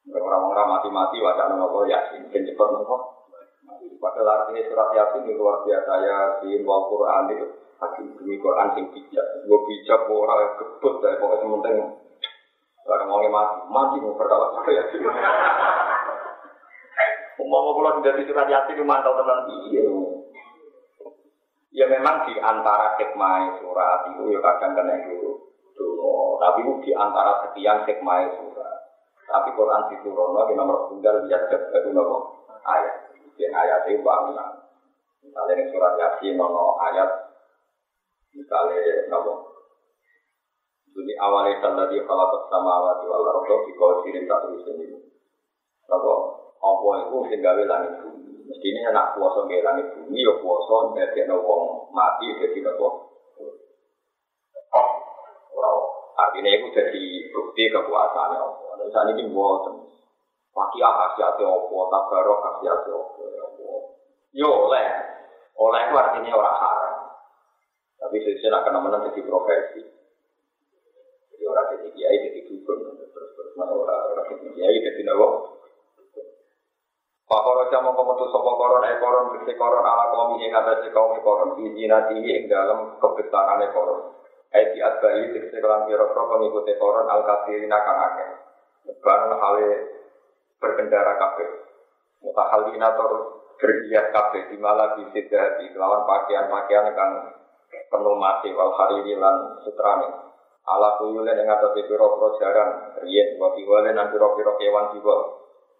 Orang-orang mati-mati wajah nopo yasin, kan cepat nopo. Padahal artinya surat yasin itu luar biasa yasin, wal Quran itu Hakim demi Quran sing bijak, gue bijak gue orang kebut dari pokoknya sementing Barang mau mati, mati mau perkara saya ya. Umum kalau sudah di surat yasin mantau teman iya. Ya memang di antara hikmah surat itu ya kadang kena itu dulu. Tapi di antara sekian hikmah surat. Tapi Quran di turun di nomor tunggal biar itu nopo ayat. Yang ayat itu bangunan. Misalnya surat yasin nono ayat Misalnya, nopo. Jadi awalnya tadi kalau bersama awal di wal ardo di kau tak terus ini. Nopo. Apa itu sehingga langit bumi. Mestinya anak kuasa nggak langit bumi, ya kuasa dari wong mati jadi nopo. Artinya itu jadi bukti kekuasaan Allah. Dan saat ini buatan. Wakia khasiatnya apa, tabarok khasiatnya apa. Yo oleh, oleh itu artinya orang haram. Tapi sesuai kena menang jadi profesi. Jadi orang jadi kiai jadi dukun terus terus mana orang jadi kiai jadi nawa. Pakoro jamo kometu sopo koron e koron bisi koron ala kaum ing atase kaum koron izina tinggi ing dalam kebesaran e koron. E di adbai tegese kelan pira pengikuti koron al kafirina kang akeh. Barang hale berkendara kabeh. Mutahalina tor berhias kabeh di malah bisi dari lawan pakaian-pakaian kang penuh mati wal hariri lan sutrane. Ala kuyulen ing atase pira-pira jaran riyen wa biwale nan pira-pira kewan jiwa.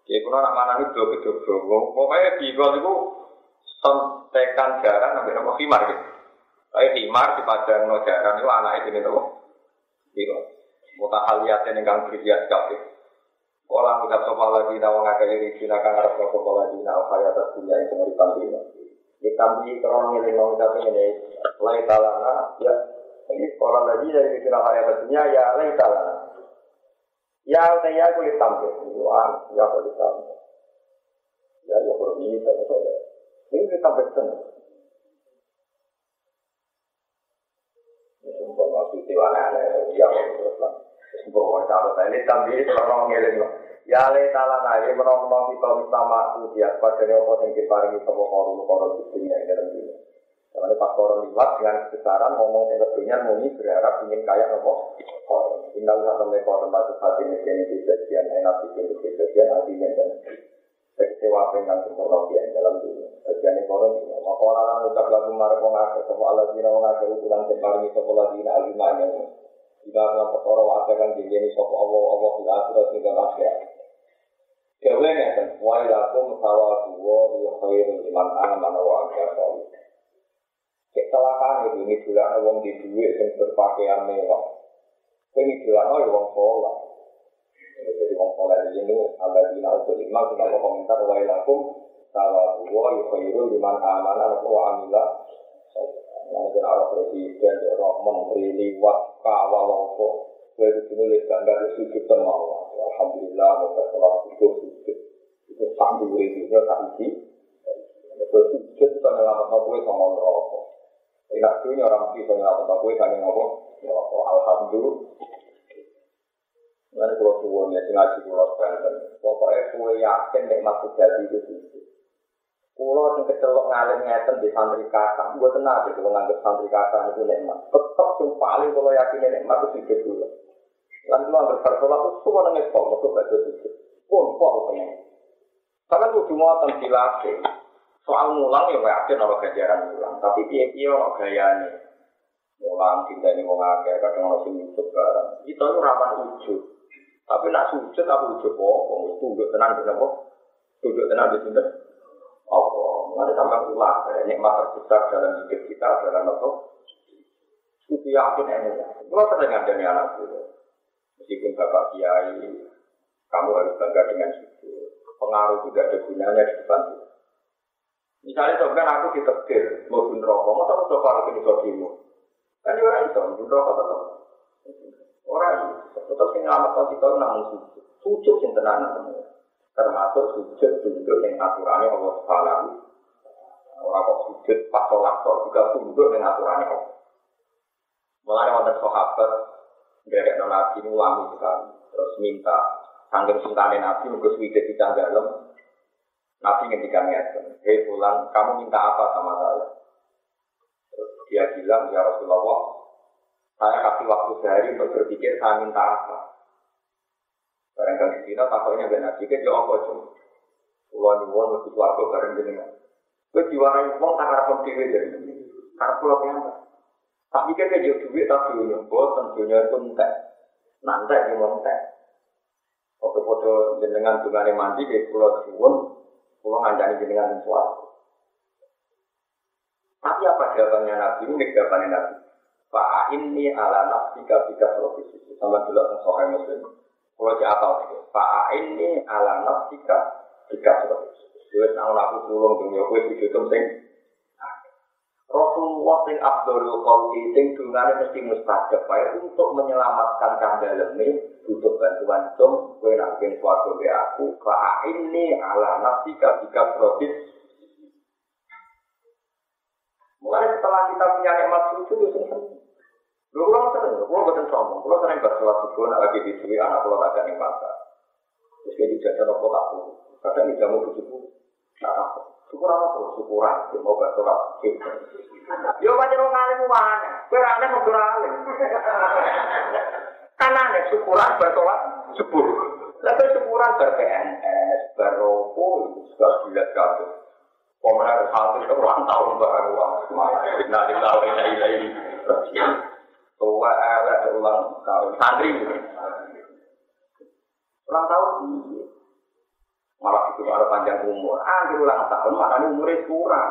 Ya kuno nak mana nih dua gedung dua. Pokoknya di gol itu sontekan jarang nabi nama khimar gitu. Tapi khimar di padang no jarang itu anak itu nih nama. Di gol. Mutahaliatnya kang berhias kafe. Orang ucap sopa lagi nawa ngakai diri sila kang harap sopa lagi nawa kaya atas dunia itu ngerikan dunia. Di kami kerana ngiling nawa ucap ini. Lai talana ya. Orang lagi dari sila kaya atas dunia ya lai talana. Ya, saya kulit tampil. Tuhan, ya kulit tampil. Ya, ya ini tapi saya. Ini betul. Ini sumpah masih tiwana ya terus lah. Sumpah saya ini tampil orang ngeling lah. Ya le tala nae menawa kita sama ujian pada apa yang diparingi sama korum korum di dunia dalam dunia. Karena korum liwat dengan kebesaran ngomong yang kedunya muni berharap ingin kaya nopo Indah usah sampai kau tempat hati mesin di sekian enak bikin di sekian hati dan kecewa dengan sempurna yang dalam dunia. Sekian ekonomi, maka orang ucap lagu marah mengaku semua Allah dina mengaku ukuran tempar ini sekolah dina alimah yang jika dalam perkara wae kan jadi sapa Allah Allah fil akhirat akhir. Kewe nek kan wa ilakum sawabu wa khairul liman amana wa amila Kecelakaan itu ini bulan wong di duit yang berpakaian mewah. Ini bilang, oh ya wong sholat. Jadi wong sholat ini, ada di nal kelima, kita komentar, wa ilakum, sawa buwa, yukhairu, liman amana, wa amila. Nanti Allah presiden, roh menteri, liwat, kawal, longko. Gue itu nulis bangga di sujud Allah. Alhamdulillah, mau sholat sujud, sujud. Itu sambil juga tak isi. Itu sujud, kita nyelamat gue sama rokok. Enak dunia orang bisa nyelamat gue, sama rokok. Alhamdulillah. Nanti kalau suwon ya, ngaji kalau sebentar. Pokoknya kue yakin nek masuk jadi itu sih. Kulo sing kecelok ngalim ngeten di santri kata, gue tenang gitu nganggep santri kata itu nikmat. Tetap sing paling kalau yakin nikmat itu sih dulu. Lan kulo anggere bersolat itu semua kok, mau baca sih. Pun kok pengen. Karena gue cuma tentang. Soal mulang ya yakin orang ganjaran mulang, tapi dia orang gayane. Mulang cinta ini mau ngake, kadang orang sing nyusup barang. Itu itu rapan ujub. Tapi nak sujud aku ujub kok, mau tunduk tenang di kok. Tunduk tenang di sini. Apa? Mana sampai ulah, nikmat terbesar dalam hidup kita adalah apa? Itu yakin. Kalau terdengar dari anak itu, meskipun bapak kiai, kamu harus bangga dengan itu. Pengaruh juga ada gunanya di depan itu. Misalnya sebenarnya aku ditetir, mau bunuh rokok, mau tahu coba aku ini sodimu. Kan orang itu, bunuh rokok tetap. Orang itu, tetap sing ngelamat kalau kita namun sujud. Sujud yang tenang semua. Termasuk sujud tunduk yang aturannya Allah Subhanahu Orang kok sujud pas sholat kok juga tunduk dengan aturannya Allah. Mulai wonten sahabat dari nabi ulami sekali, terus minta sanggup sultanin nabi mungkin sudah di dalam Nabi ngendikan ngeten, hei pulang, kamu minta apa sama saya? Terus dia bilang, ya Rasulullah, saya kasih waktu sehari untuk berpikir saya minta apa. Barang kali kita takutnya ben nabi ke jawab apa cuma. Pulau nyuwun mesti keluarga bareng jenengan. Gue diwarai uang tak harap dewi dari ini. Karena pulau yang Tak pikir ke jauh duit tak dunia, bosan dunia itu entek. Nanti yang entek. Foto-foto jenengan juga mandi ke pulau nyuwun, pulau ngandani jenengan sesuatu. Tapi apa jawabannya Nabi? Ini jawabannya Nabi. Pak ini ala nafsika bika profesi. Sama dulu tentang soal muslim. Kalau si atau itu. Pak ini ala nafsika bika profesi. Dia tahu aku tulung dunia gue video penting. Rasulullah sing Abdul Khalqi sing dungane mesti mustajab wae untuk menyelamatkan kandhalem ini butuh bantuan cum kowe nak ben suatu be aku fa ini ala nafsika bika profesi Mulai setelah kita punya nikmat sujud itu seneng. Lu kalau sering, lu bukan sombong, lu sering bersolat subuh, nak lagi di anak lu ada nih pasar. Terus dia dijajan apa tak. Kadang tidak mau tujuh puluh. Nah, syukur apa tuh? Syukuran. Mau gak sholat. Yo pancen wong alim wae. Kowe ra aneh kok alim. Kan aneh syukuran bertolak subuh. Lalu syukuran ber PNS, beropo, sudah dilihat. Pemerintah itu ulang tahun baru. Nah, di tahun ini ini. Tua ada ulang tahun santri. Ulang tahun malah itu malah panjang umur. Di ulang tahun mana umurnya kurang.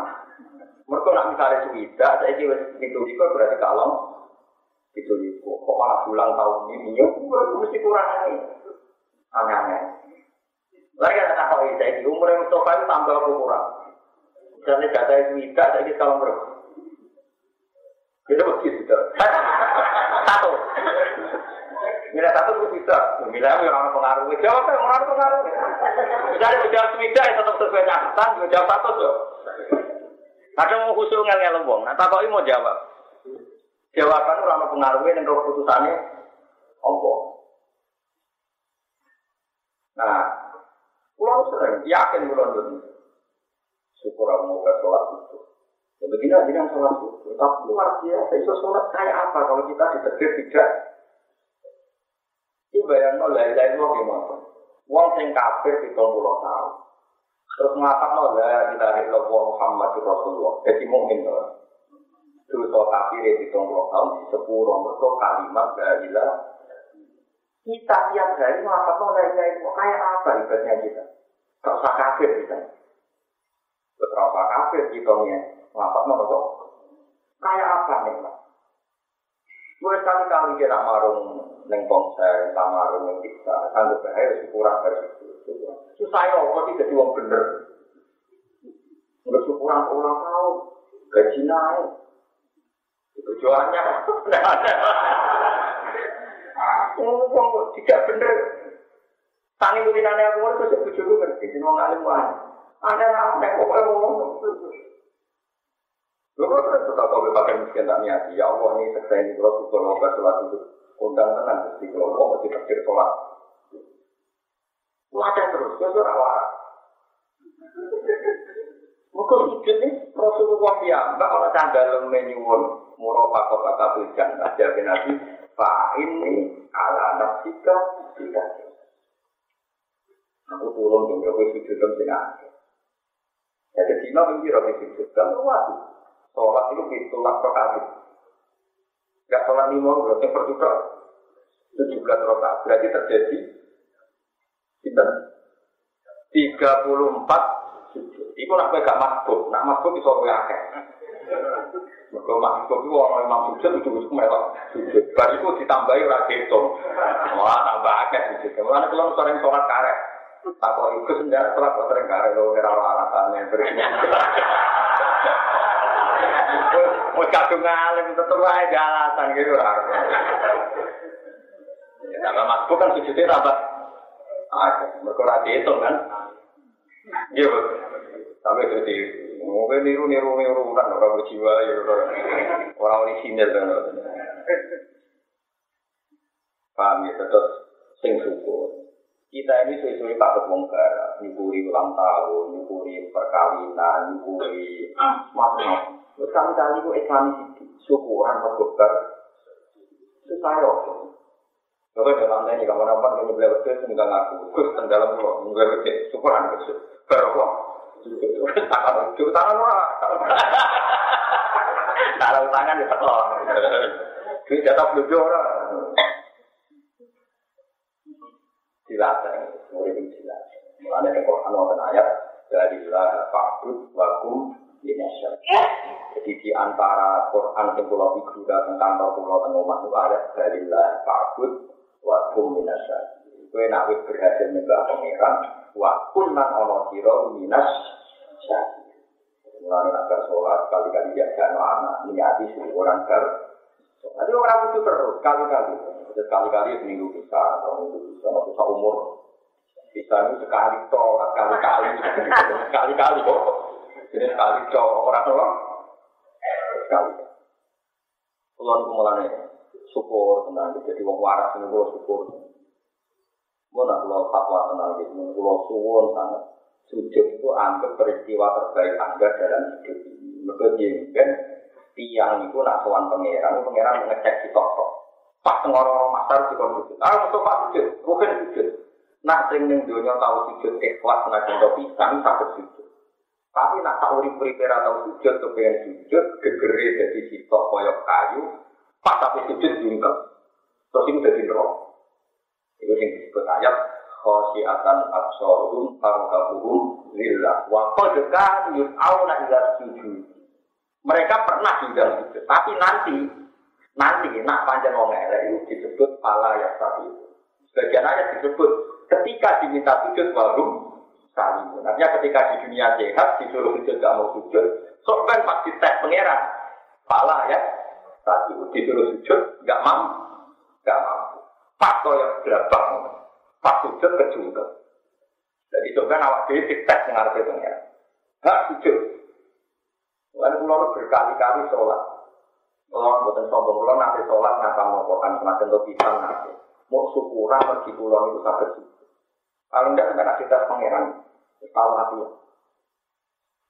Mereka nak misalnya suwida, saya kira itu itu berarti kalau itu itu kok malah ulang tahun ini ya mesti kurang ini aneh-aneh. Lagi ada tak tahu saya di umur yang Mustafa itu tambah kurang. Misalnya data itu tidak, saya kira kalau berapa? Kita begitu. Satu. Mila satu itu bisa. Mila yang orang pengaruh. Jawab yang orang pengaruh. Misalnya menjawab semida ya tetap sesuai catatan. Menjawab satu tuh. Kadang mau khusus ngel-ngel wong. Nah, takoki mau jawab. Jawaban orang pengaruhnya dan keputusannya Allah. Nah, pulau sering yakin pulau itu. Syukur aku mau sholat itu. Ya begini aja yang sholat itu. Tapi luar biasa, itu sholat kayak apa kalau kita ditegur tidak? Bayang nol, lah ilaha illallah gimana? Wong sing kafir di pulau tahun. Terus ngapa nol la ilaha illallah Muhammad Rasulullah. Jadi mukmin loh. Dosa kafir di pulau tahun di sepuluh mereka kalimat la kita tiap hari ngapa nol la ilaha illallah kayak apa ibadahnya kita? Usah kafir kita. Beberapa kafir kita nih ngapa nol kok? Kayak apa nih Gue sekali-kali kita marung neng ponsel, tak marung neng kita, sanggup bahaya syukuran dari situ. Susah ya, kok tidak jadi bener. Bersyukuran ulang tahun, gaji naik. Tujuannya, tidak ada. Kok tidak bener. Tangi mulinane aku terus bojoku ngerti, sing wong alim wae. Ada apa kok ngomong. Kok terus tetap kok pakai miskin tak niati. Ya Allah ini seksa ini kalau syukur mau sholat itu. Undang tenang, mesti kalau mau mesti takdir sholat. Wadah terus, ya sudah waras. Maka sujud ini Rasulullah ya, mbak kalau candal menyuwun kota kata tujuan aja nabi Pak ini ala nafsika tidak. Aku turun dong, aku sujud dong sing Jadi Cina mungkin roti sujud kan. Sholat itu ditolak perkali. Gak sholat lima, berarti perjuka. Tujuh belas rokaat. Berarti terjadi kita tiga puluh empat Iku nak gak masbuk, nak masbuk bisa kowe akeh. Mergo masbuk itu orang memang sujud itu itu melok sujud. Bar iku ditambahi ora dihitung. Malah tambah akeh sujud. Mulane kula sering sholat karet. Kok iku sendiri sholat sering karet lho ora ora alasane. Wes kadung ngalim tetep wae alasan gitu. Ya tambah masbuk kan sujudnya tambah akeh. Mergo ora dihitung kan. Iya, tapi jadi mungkin niru niru niru kan orang berjiwa ya orang orang orisinil kan. Paham ya terus sing syukur. Kita ini sesuai patut mongkar, nyukuri ulang tahun, nyukuri perkawinan, nyukuri macam-macam. Sekali-kali itu islami syukuran berkobar. Susah ya. Kalau dalam ini kamu nampak ini beliau betul, enggak ngaku. Gus dalam pulau, enggak betul. Syukuran. Berapa? Tangan itu tangan wah. Taruh tangan di teko. Duit jatah belum ora. Dilatih, murid dilatih. Mulanya di Quran wonten ayat dari lah fakut wakum dinasyar. Jadi di antara Quran yang pulau figura tentang pulau tentang rumah itu ayat dari lah fakut wakum dinasyar. Kue nak berhasil nyembah pangeran, wa kunnan ono siro minas syakir. Mulai nak sholat kali-kali dia gak anak, niati orang ber. Nanti orang itu terus kali-kali, sekali-kali seminggu bisa, atau minggu bisa, atau bisa umur. Bisa itu sekali toh, kali-kali, sekali-kali kok. Jadi sekali toh, orang toh, sekali. Kulon mulai syukur tenang, jadi wong waras ini syukur. Mau nak lo fatwa tentang itu, pulau suwon sangat sujud itu anggap peristiwa terbaik anda dalam hidup ini. Mereka tiang itu nak pangeran, pangeran ngecek si toko. Pas ngoro masar di sujud. Ah, untuk pak sujud, bukan sujud. Nak sing ning dunia tahu sujud ikhlas nak contoh pisang sakit sujud. Tapi nak tahu urip atau sujud kepengen sujud, gegere jadi sitok kayu, pas tapi sujud jungkel. Terus itu jadi roh. Itu yang disebut ayat khosyiatan absorum farkabuhum lillah wa qad kan yus'auna sujud. Mereka pernah diundang sujud, tapi nanti nanti nak panjang wong elek itu disebut pala ya tadi. Sebagian ayat disebut ketika diminta sujud baru kali. Artinya ketika di dunia sehat disuruh sujud gak mau sujud, sok kan pasti tes pangeran. Pala ya tadi disuruh sujud gak mampu, gak mampu. Pas koyok berapa pas sujud kejungkel. Jadi coba awak dhewe tes ngarep pangeran. Gak sujud. Lalu pulau berkali-kali sholat. Kalau buatan sombong, kalau nanti sholat ngapa mau kokan semakin lebih pisang nanti. Mau syukuran pergi pulau itu sakit sujud. Kalau tidak kena kita pangeran, tahu hati.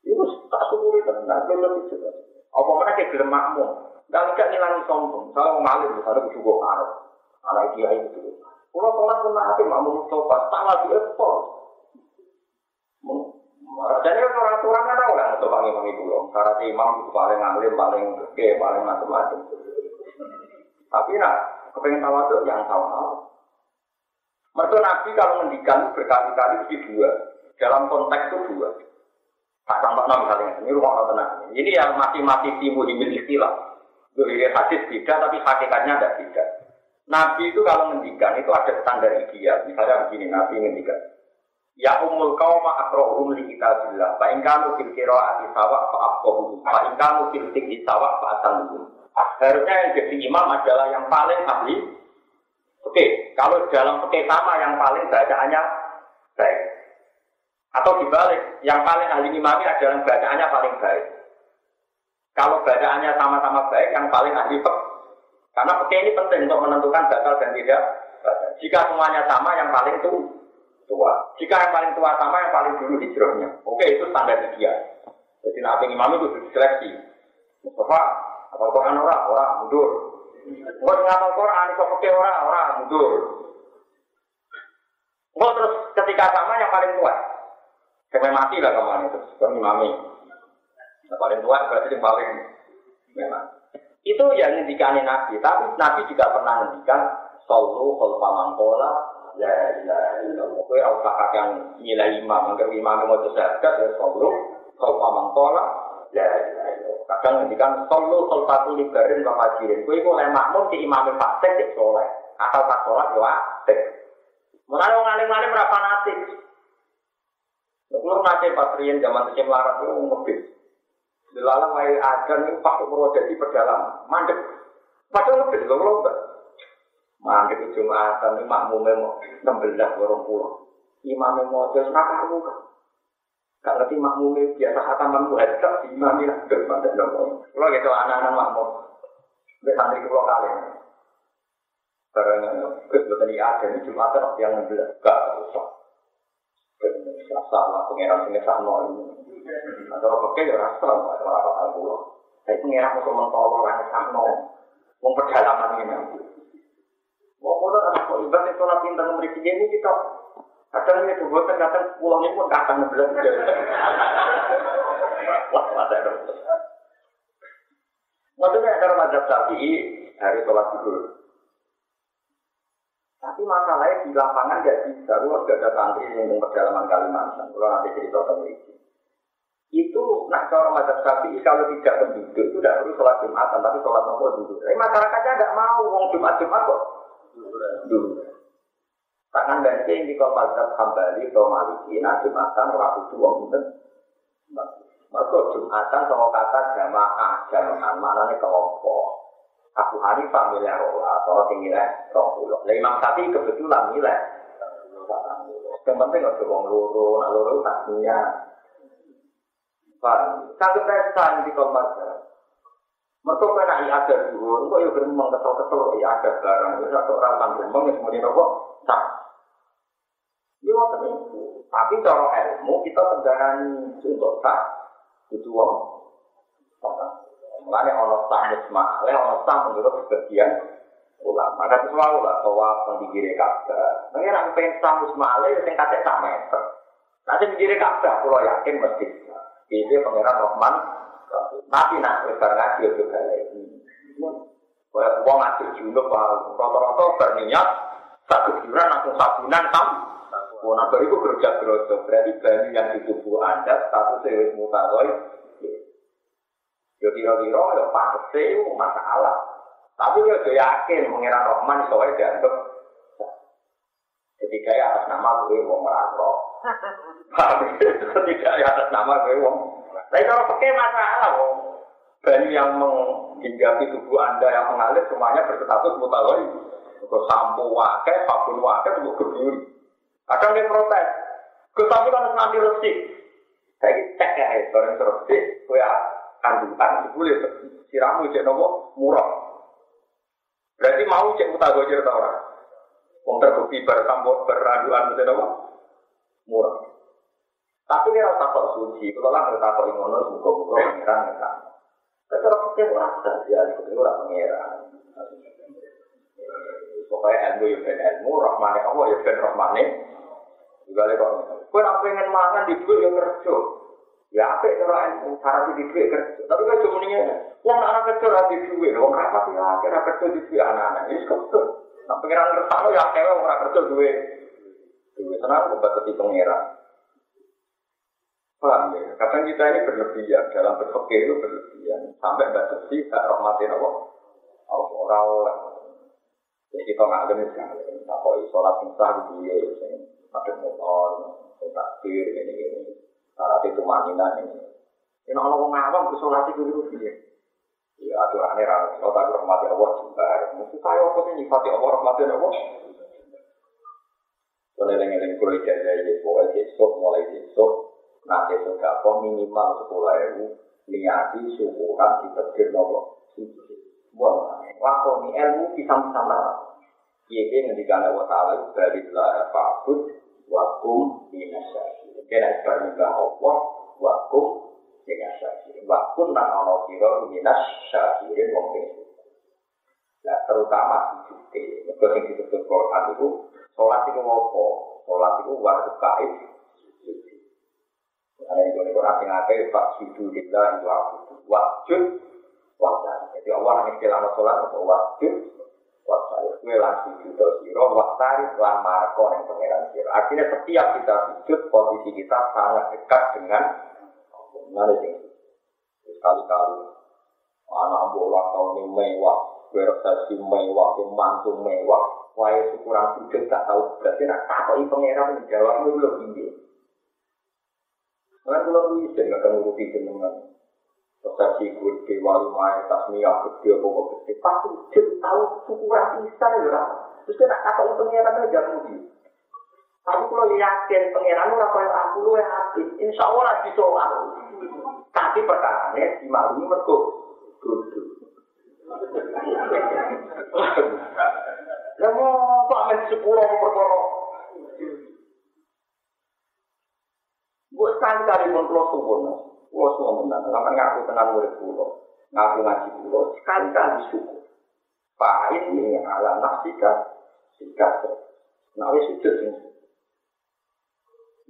Itu tak syukuri tenang, belum juga. Apa mana kayak gelem makmum? Dan tidak ngilangi sombong. Saya mau malin, misalnya gue juga ngarep. Anak dia itu. Kalau sholat pun nanti makmum coba, salah di ekspor. Jadi orang aturan kan tahu lah untuk panggil panggil pulau. Cara imam itu paling ngalim, paling gede, paling macam-macam. Tapi nak kepengen itu yang tahu tahu. Mereka Nabi kalau mendikan berkali-kali mesti dua. Dalam konteks itu dua. Tak contoh misalnya, ini rumah tenang. Ini yang masih-masih timbul di istilah. Dari hadis beda, tapi hakikatnya tidak beda. Nabi itu kalau mendikan itu ada standar ideal. Misalnya begini, Nabi mendikan. Ya umul kauma akrohum li kitabillah. Fa in kanu fil qiraati sawa fa afqahuhum. Fa in kanu fil fikhi sawa fa ataluhum. Harusnya yang jadi imam adalah yang paling ahli. Oke, kalau dalam fikih sama yang paling bacaannya baik. Atau dibalik, yang paling ahli imami adalah bacaannya paling baik. Kalau bacaannya sama-sama baik, yang paling ahli fikih. Karena fikih ini penting untuk menentukan batal dan tidak. Jika semuanya sama, yang paling itu tua. Jika yang paling tua sama yang paling dulu hijrahnya. Oke, itu standar ideal. Jadi nabi imam itu diseleksi. Mustafa, apa Quran orang, orang mundur. Buat ngapal Quran, itu pakai orang, orang mundur. Enggak terus ketika sama yang paling tua. Sampai mati lah kemarin itu, kan imami. Yang paling tua berarti yang paling memang. Itu yang ngendikane Nabi, tapi Nabi juga pernah ngendikan Sallu khalfa mangkola La ilaha illallah. Kowe ora usah nilai imam, angger imam mau tersekat ya sallu khalfa mangkola La ilaha illallah. Kadang ngendikan sallu khalfa libarin wa fajirin. Kowe iku oleh makmum di imam fasik ya soleh. Atau tak sholat ya apik. Mulane wong alim-alim ora fanatik. Kulo patrien zaman sing larat itu ngebis. Dilalang wae ajan itu pakai roda di pedalaman, mandek. Padahal ngebis lho lho. Mandek itu Jumatan ini makmumnya mau 16 orang pulau. Imamnya mau jadi kamu kan. Gak ngerti makmumnya biasa khataman muhajab, imamnya lah. Kalau gitu anak-anak makmum. Sampai santri pulau kalian. Barang kebetulan ini ada ini Jumatan yang 16. Gak usah. Salah pengeran sini sama ini. Atau apa ya rasa. Orang-orang pulau. Tapi pengeran untuk mentolong orang sama. Mau pedalaman ini Mau foto anak kok itu nabi pintar memberi ini kita kadang ini tuh kadang pulang ini pun kadang ngebelas Wah, masa itu. Maksudnya cara mazhab sapi hari sholat dulu. Tapi masalahnya di lapangan nggak bisa. Kalau nggak ada santri yang pedalaman Kalimantan, kalau nanti cerita tentang itu. Itu nak cara mazhab sapi kalau tidak penduduk itu tidak perlu sholat jumatan, tapi sholat nopo dulu. Tapi masyarakatnya nggak mau, uang jumat jumat kok Tangan banci di kau mazhab hambali atau maliki, nah jumatan orang itu uang itu. Mereka jumatan sama kata jamaah, jamaah mana nih kelompok. Abu Hanifah milih rola, atau tinggi lah, rong pulau. Lah Imam Syafi'i kebetulan milih. Yang penting nggak wong loro, loro tasnya. Paham? Satu pesta di kau mazhab. Mereka kena ada dulu, kok ya gremeng kesel-kesel ya ada barang, itu satu orang kan gremeng yang kemudian apa? Tak. Tapi cara ilmu kita tenggaraani untuk tak itu wong. Mulane ana sah musma, le ana sah menurut sebagian ulama. Itu selalu lah bahwa pendikire Ka'bah. Pengen pengen sah musma le sing kate sak meter. Nanti pendikire Ka'bah kula yakin mesti. Ini pangeran Rahman. Tapi nak lebar ngaji juga lagi. Kayak uang ngaji junub, rata-rata berniat satu bulan langsung sabunan tam. Nah, itu kerja gerosok. Berarti banyu yang di tubuh Anda status sewis mutawai. Ya kira-kira pantas itu masalah. Tapi saya yakin mengira Rahman soalnya dianggap ketika ya atas nama gue mau merangkok. Ketika ya atas nama gue mau. Tapi kalau pakai masalah, banyu yang menghinggapi tubuh anda yang mengalir semuanya berstatus mutawai. Ke sampo wakai, sabun wakai, untuk geburi. Kadang dia protes. Tapi kan nanti resik. Saya cek ya, bareng resik. Gue ya kandungan, boleh siramu cek nopo murah. Berarti mau cek muta gojir tau orang. Wong terbukti bersambo beraduan cek nopo murah. Tapi ini rasa kok suci. Kalau lah nggak kok ngono, buka-buka pengiran nggak Tapi kalau kita orang saja, itu orang pengiran. Pokoknya ilmu ya ben ilmu, rahmane Allah ya ben rahmane. Juga kok. Kue nak pengen mangan di duit ya kerja. Ya apa cara ilmu cara di duit kerja. Tapi kan cuma ini, uang anak kerja di duit, uang rapat ya kira kerja di duit anak-anak ini kerja. Nah pengiran kerja lo ya kewe orang kerja duit. Duit tenang, batasi pengiran. Paham ya? Kadang kita ini berlebihan dalam berpikir itu berlebihan sampai batasi tak rahmatin Allah. Allah orang jadi kita ngalim itu ngalim. Tak kok sholat insah di dia, ada motor, takbir, ini ini. Syarat itu manina ini. Ini orang ngawam ke sholat itu dulu dia. Ya aneh rame. Kalau tak rahmati Allah juga. Mesti saya apa sih nyifati Allah rahmati Allah? Kalau yang yang kulit jaga ya, pokoknya besok mulai besok. Besok apa minimal sepuluh ribu. Niati syukuran di tegir nopo. Waktu ini ilmu bisa-bisa Iya, ini ngendikan Allah Ta'ala dari lara fa'bud wakum minasyaki. Kena ibar nyembah Allah wakum minasyaki. Wakum nak ono siro minasyaki. Ini ini. Nah, terutama sujud. Mereka yang disebut Quran itu, sholat itu apa? Sholat itu waktu kait. Yang boleh Quran yang ada, Pak Sudu Lillah, Wajud, Wajud. Jadi Allah yang istilah sholat atau wajud, Wasari kue langsung sujud siro, wasari lan marko yang pangeran siro. Akhirnya setiap kita sujud, posisi kita sangat dekat dengan Mana sih? Sekali-kali anak bola tahun ini mewah, berprestasi mewah, mantu mewah. Wah, syukuran sujud tak tahu berarti nak takoi pangeran menjawab itu belum tinggi. Karena kalau bisa nggak akan nguruti jenengan. persepsi gede, wali main, tasmiyah gede, pokok gede, pasti sujud tahu ukuran bisa ya Terus dia nak kata pengiran aja mudi. Tapi kalau yakin pengiran ora kaya aku lu ya hati, insya Allah lagi soal. Tapi perkaranya dimaklumi mergo. Ya mau pak men sepuluh perkara. Gue sekali kali pun kalau subuh Kulo semua menang, lama ngaku tenang murid kulo, ngaku ngaji kulo, sekali-kali syukur. Pak ini ala nafsika, sikap. Nah, wis sujud sing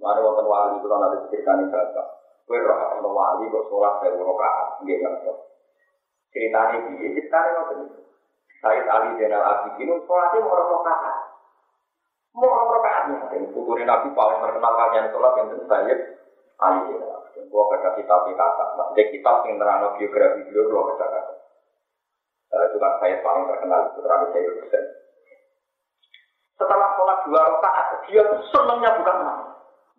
Mari wonten wali kula nanti ceritani bapak. Kowe roh ana wali kok salat saya rakaat nggih ngerti. Ceritane piye? Ceritane ngoten. Said Ali Zainal Abidin salatnya mau rakaat. Mau rakaat. Ini Nabi paling terkenal kalian salat yang Sayyid Ali Zainal Gua baca kitab kata, maksudnya kitab yang terang biografi beliau, gua baca kata. Uh, itu kan saya paling terkenal, itu terang saya Husain. Setelah sholat dua rakaat, dia tuh senangnya bukan main.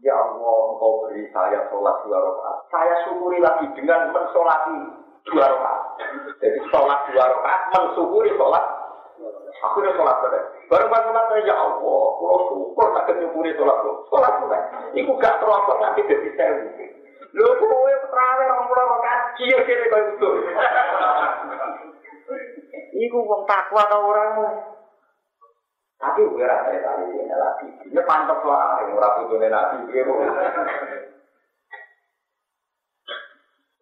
Ya Allah, engkau beri saya sholat dua rakaat. Saya syukuri lagi dengan mensolati dua rakaat. Jadi sholat dua rakaat, mensyukuri sholat Aku udah sholat tadi. Baru pas sholat ya Allah, kalau syukur tak kenyukuri sholat lo. Sholat sudah. Iku gak terlalu nanti jadi sewu. Lho kowe terawih rong puluh rakaat kiye kene koyo itu. Iku wong takwa ta ora. Tapi gue rasa tadi ini lagi. Ya pantas lah, ora putune nabi biru.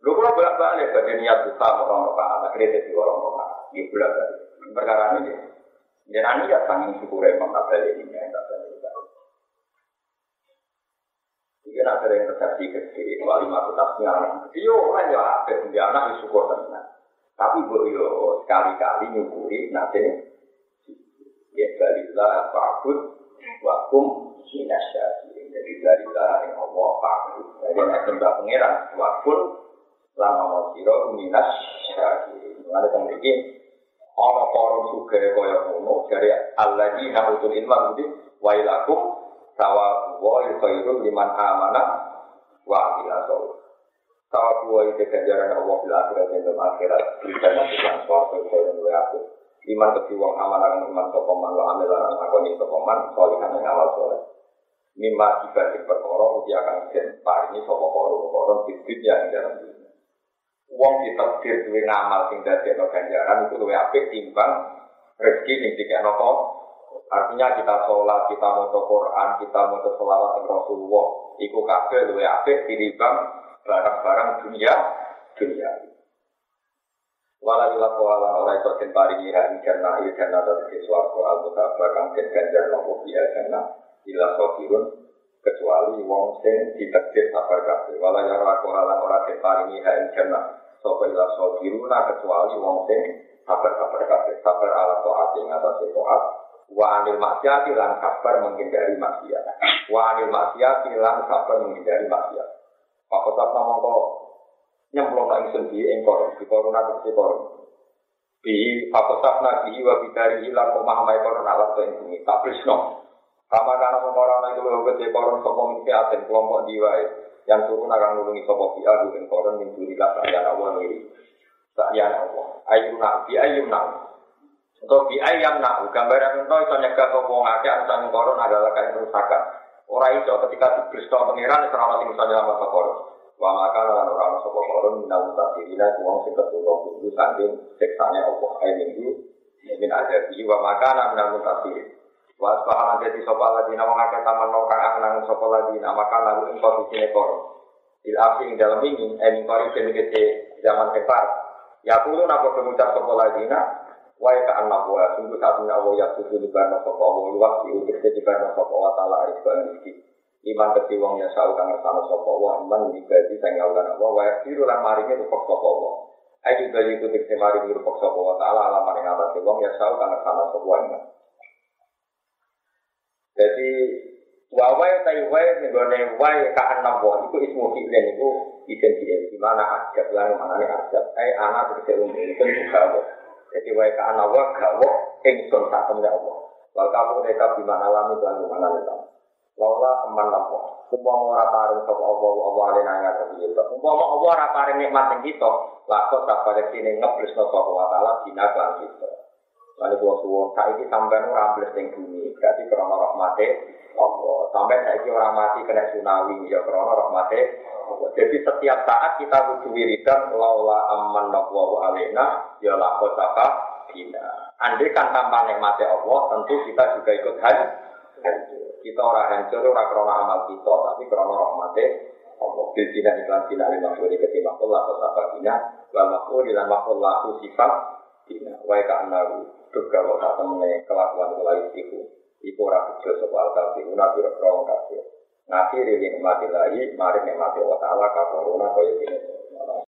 Lu kalau bolak balik bagi niat buka orang orang akhirnya jadi orang orang ini bolak balik. Perkara ini, jangan niat tanggung syukur emang tak balik ini, tak balik Ini ada yang terjadi kecil, wali masuk tasnya. Iya, orang ya ada dia anak syukur tenang. Tapi bu yo sekali-kali nyukuri nanti ya balilah fakut wakum minasyati. Jadi balilah yang Allah fakut. Jadi nak sembah pangeran wakun lama mau siro minasyati. Ada yang begini. Orang orang suka kaya ngono dari Allah ini nahutul ilmu itu wailakum sawa wa khairu liman amana wa amila dua itu ganjaran Allah bila akhirat dan dalam akhirat bisa nanti yang suatu yang dua aku. Iman kecil wong aman akan iman sokoman wa amil akan akoni sokoman solihan yang awal soleh. Mimma dibanding perkara uji akan den paringi sapa koron koron bibit yang dalam dunia. Wong ditakdir duwe ngamal sing dadi ganjaran itu luwih apik timbang rezeki sing dikekno Artinya kita sholat, kita mau Quran, kita mau sholawat Rasulullah, iku kabeh luwih apik tinimbang barang-barang dunia dunia. Walau ilah kuala orang itu den paringi hari jannah il jannah dari suarco al mutabar kang den ganjar nopo biya jannah ilah sofirun kecuali wong sing ditakdir sabar kabeh. Walau ya ora kuala orang den paringi hari jannah sapa ilah sofiruna kecuali wong sing sabar-sabar kabeh. Sabar ala to'at ing atas to'at wa anil maksiati lan sabar menghindari maksiat. Wa anil maksiati lan sabar menghindari maksiat. Pak Kota kok nyemplung nang sendi engkor di korona ke koron. Bi Pak Kota nabi wa bidari hilang omah mai koron alat tuh ini tak prisno. Kama karena orang itu lo ke koron sopo misi aten kelompok diwai yang turun akan nulungi sopo bi adu dan koron yang durilah saya awal ngiri. Saya Allah. Ayu nak bi ayu nak. Untuk bi ayam nak gambaran itu itu nyegah sopo ngake anu koron adalah kain kerusakan. Orang itu ketika diberi pengiran itu ramah tinggi saja sama koron. Wa maka lan ora ana sapa koron minal mutasirina wong sing ketulung kudu saking siksane Allah ae minggu min ada wa maka lan minal mutasirin. Wa sepahalan dadi sapa lagi nama ngake taman no kang anang sapa lagi nama maka lalu ing posisine koron. Il afi ing dalam ini, emin kori kete zaman kefar. Ya kulo napa pengucap sapa lagi Wai ka anak wa sungguh satunya Allah ya sudah di barno sopo Allah waktu untuk di barno sopo wa taala aris rezeki. Iman keti wong ya sau kang ngersano sopo Allah iman dibagi ngawulan Allah wa yaksiru lan maringi rupok sopo Allah. Ayo juga itu tikse maringi rupok sopo wa taala alaman yang atas wong ya sau kang ngersano sopo iman. Jadi Wawai tai wai nenggone wai ka anak wa itu ismu fi'len itu ijen di mana adab lan mana adab. Ai anak tegese umum juga jadi wae ka ana wa gawo ingsun sak temne Allah. Wal kamu mereka bimana lami dan bimana lita. Laula teman nopo. Umpama ora paring sapa Allah Allah alena ngaten iki. Umpama Allah ora paring nikmat ing kita, lakon tak pada ngeblesno sapa wa taala dina lan kita. Lalu gua suwon saiki sampean ora ambles ning bumi, berarti krana rahmate Allah. Sampai saiki ora mati kena tsunami ya krana rahmate jadi setiap saat kita butuh wiridan laula aman wa alena ya lakot apa bina. Andai kan tanpa nikmatnya Allah, tentu kita juga ikut hancur. Kita orang hancur, orang krono amal kita, tapi krono rahmatnya Allah. Bina iklan bina lima suri ketimbang Allah apa bina, wal makul dilan makul laku sifat bina. Wa ka juga wa tak temene kelakuan kelakuan itu. Iku ora bejo sapa al-kafiruna biro kafir. Ngakhiri nikmati lagi, mari nikmati wa ta'ala kafaruna kaya gini.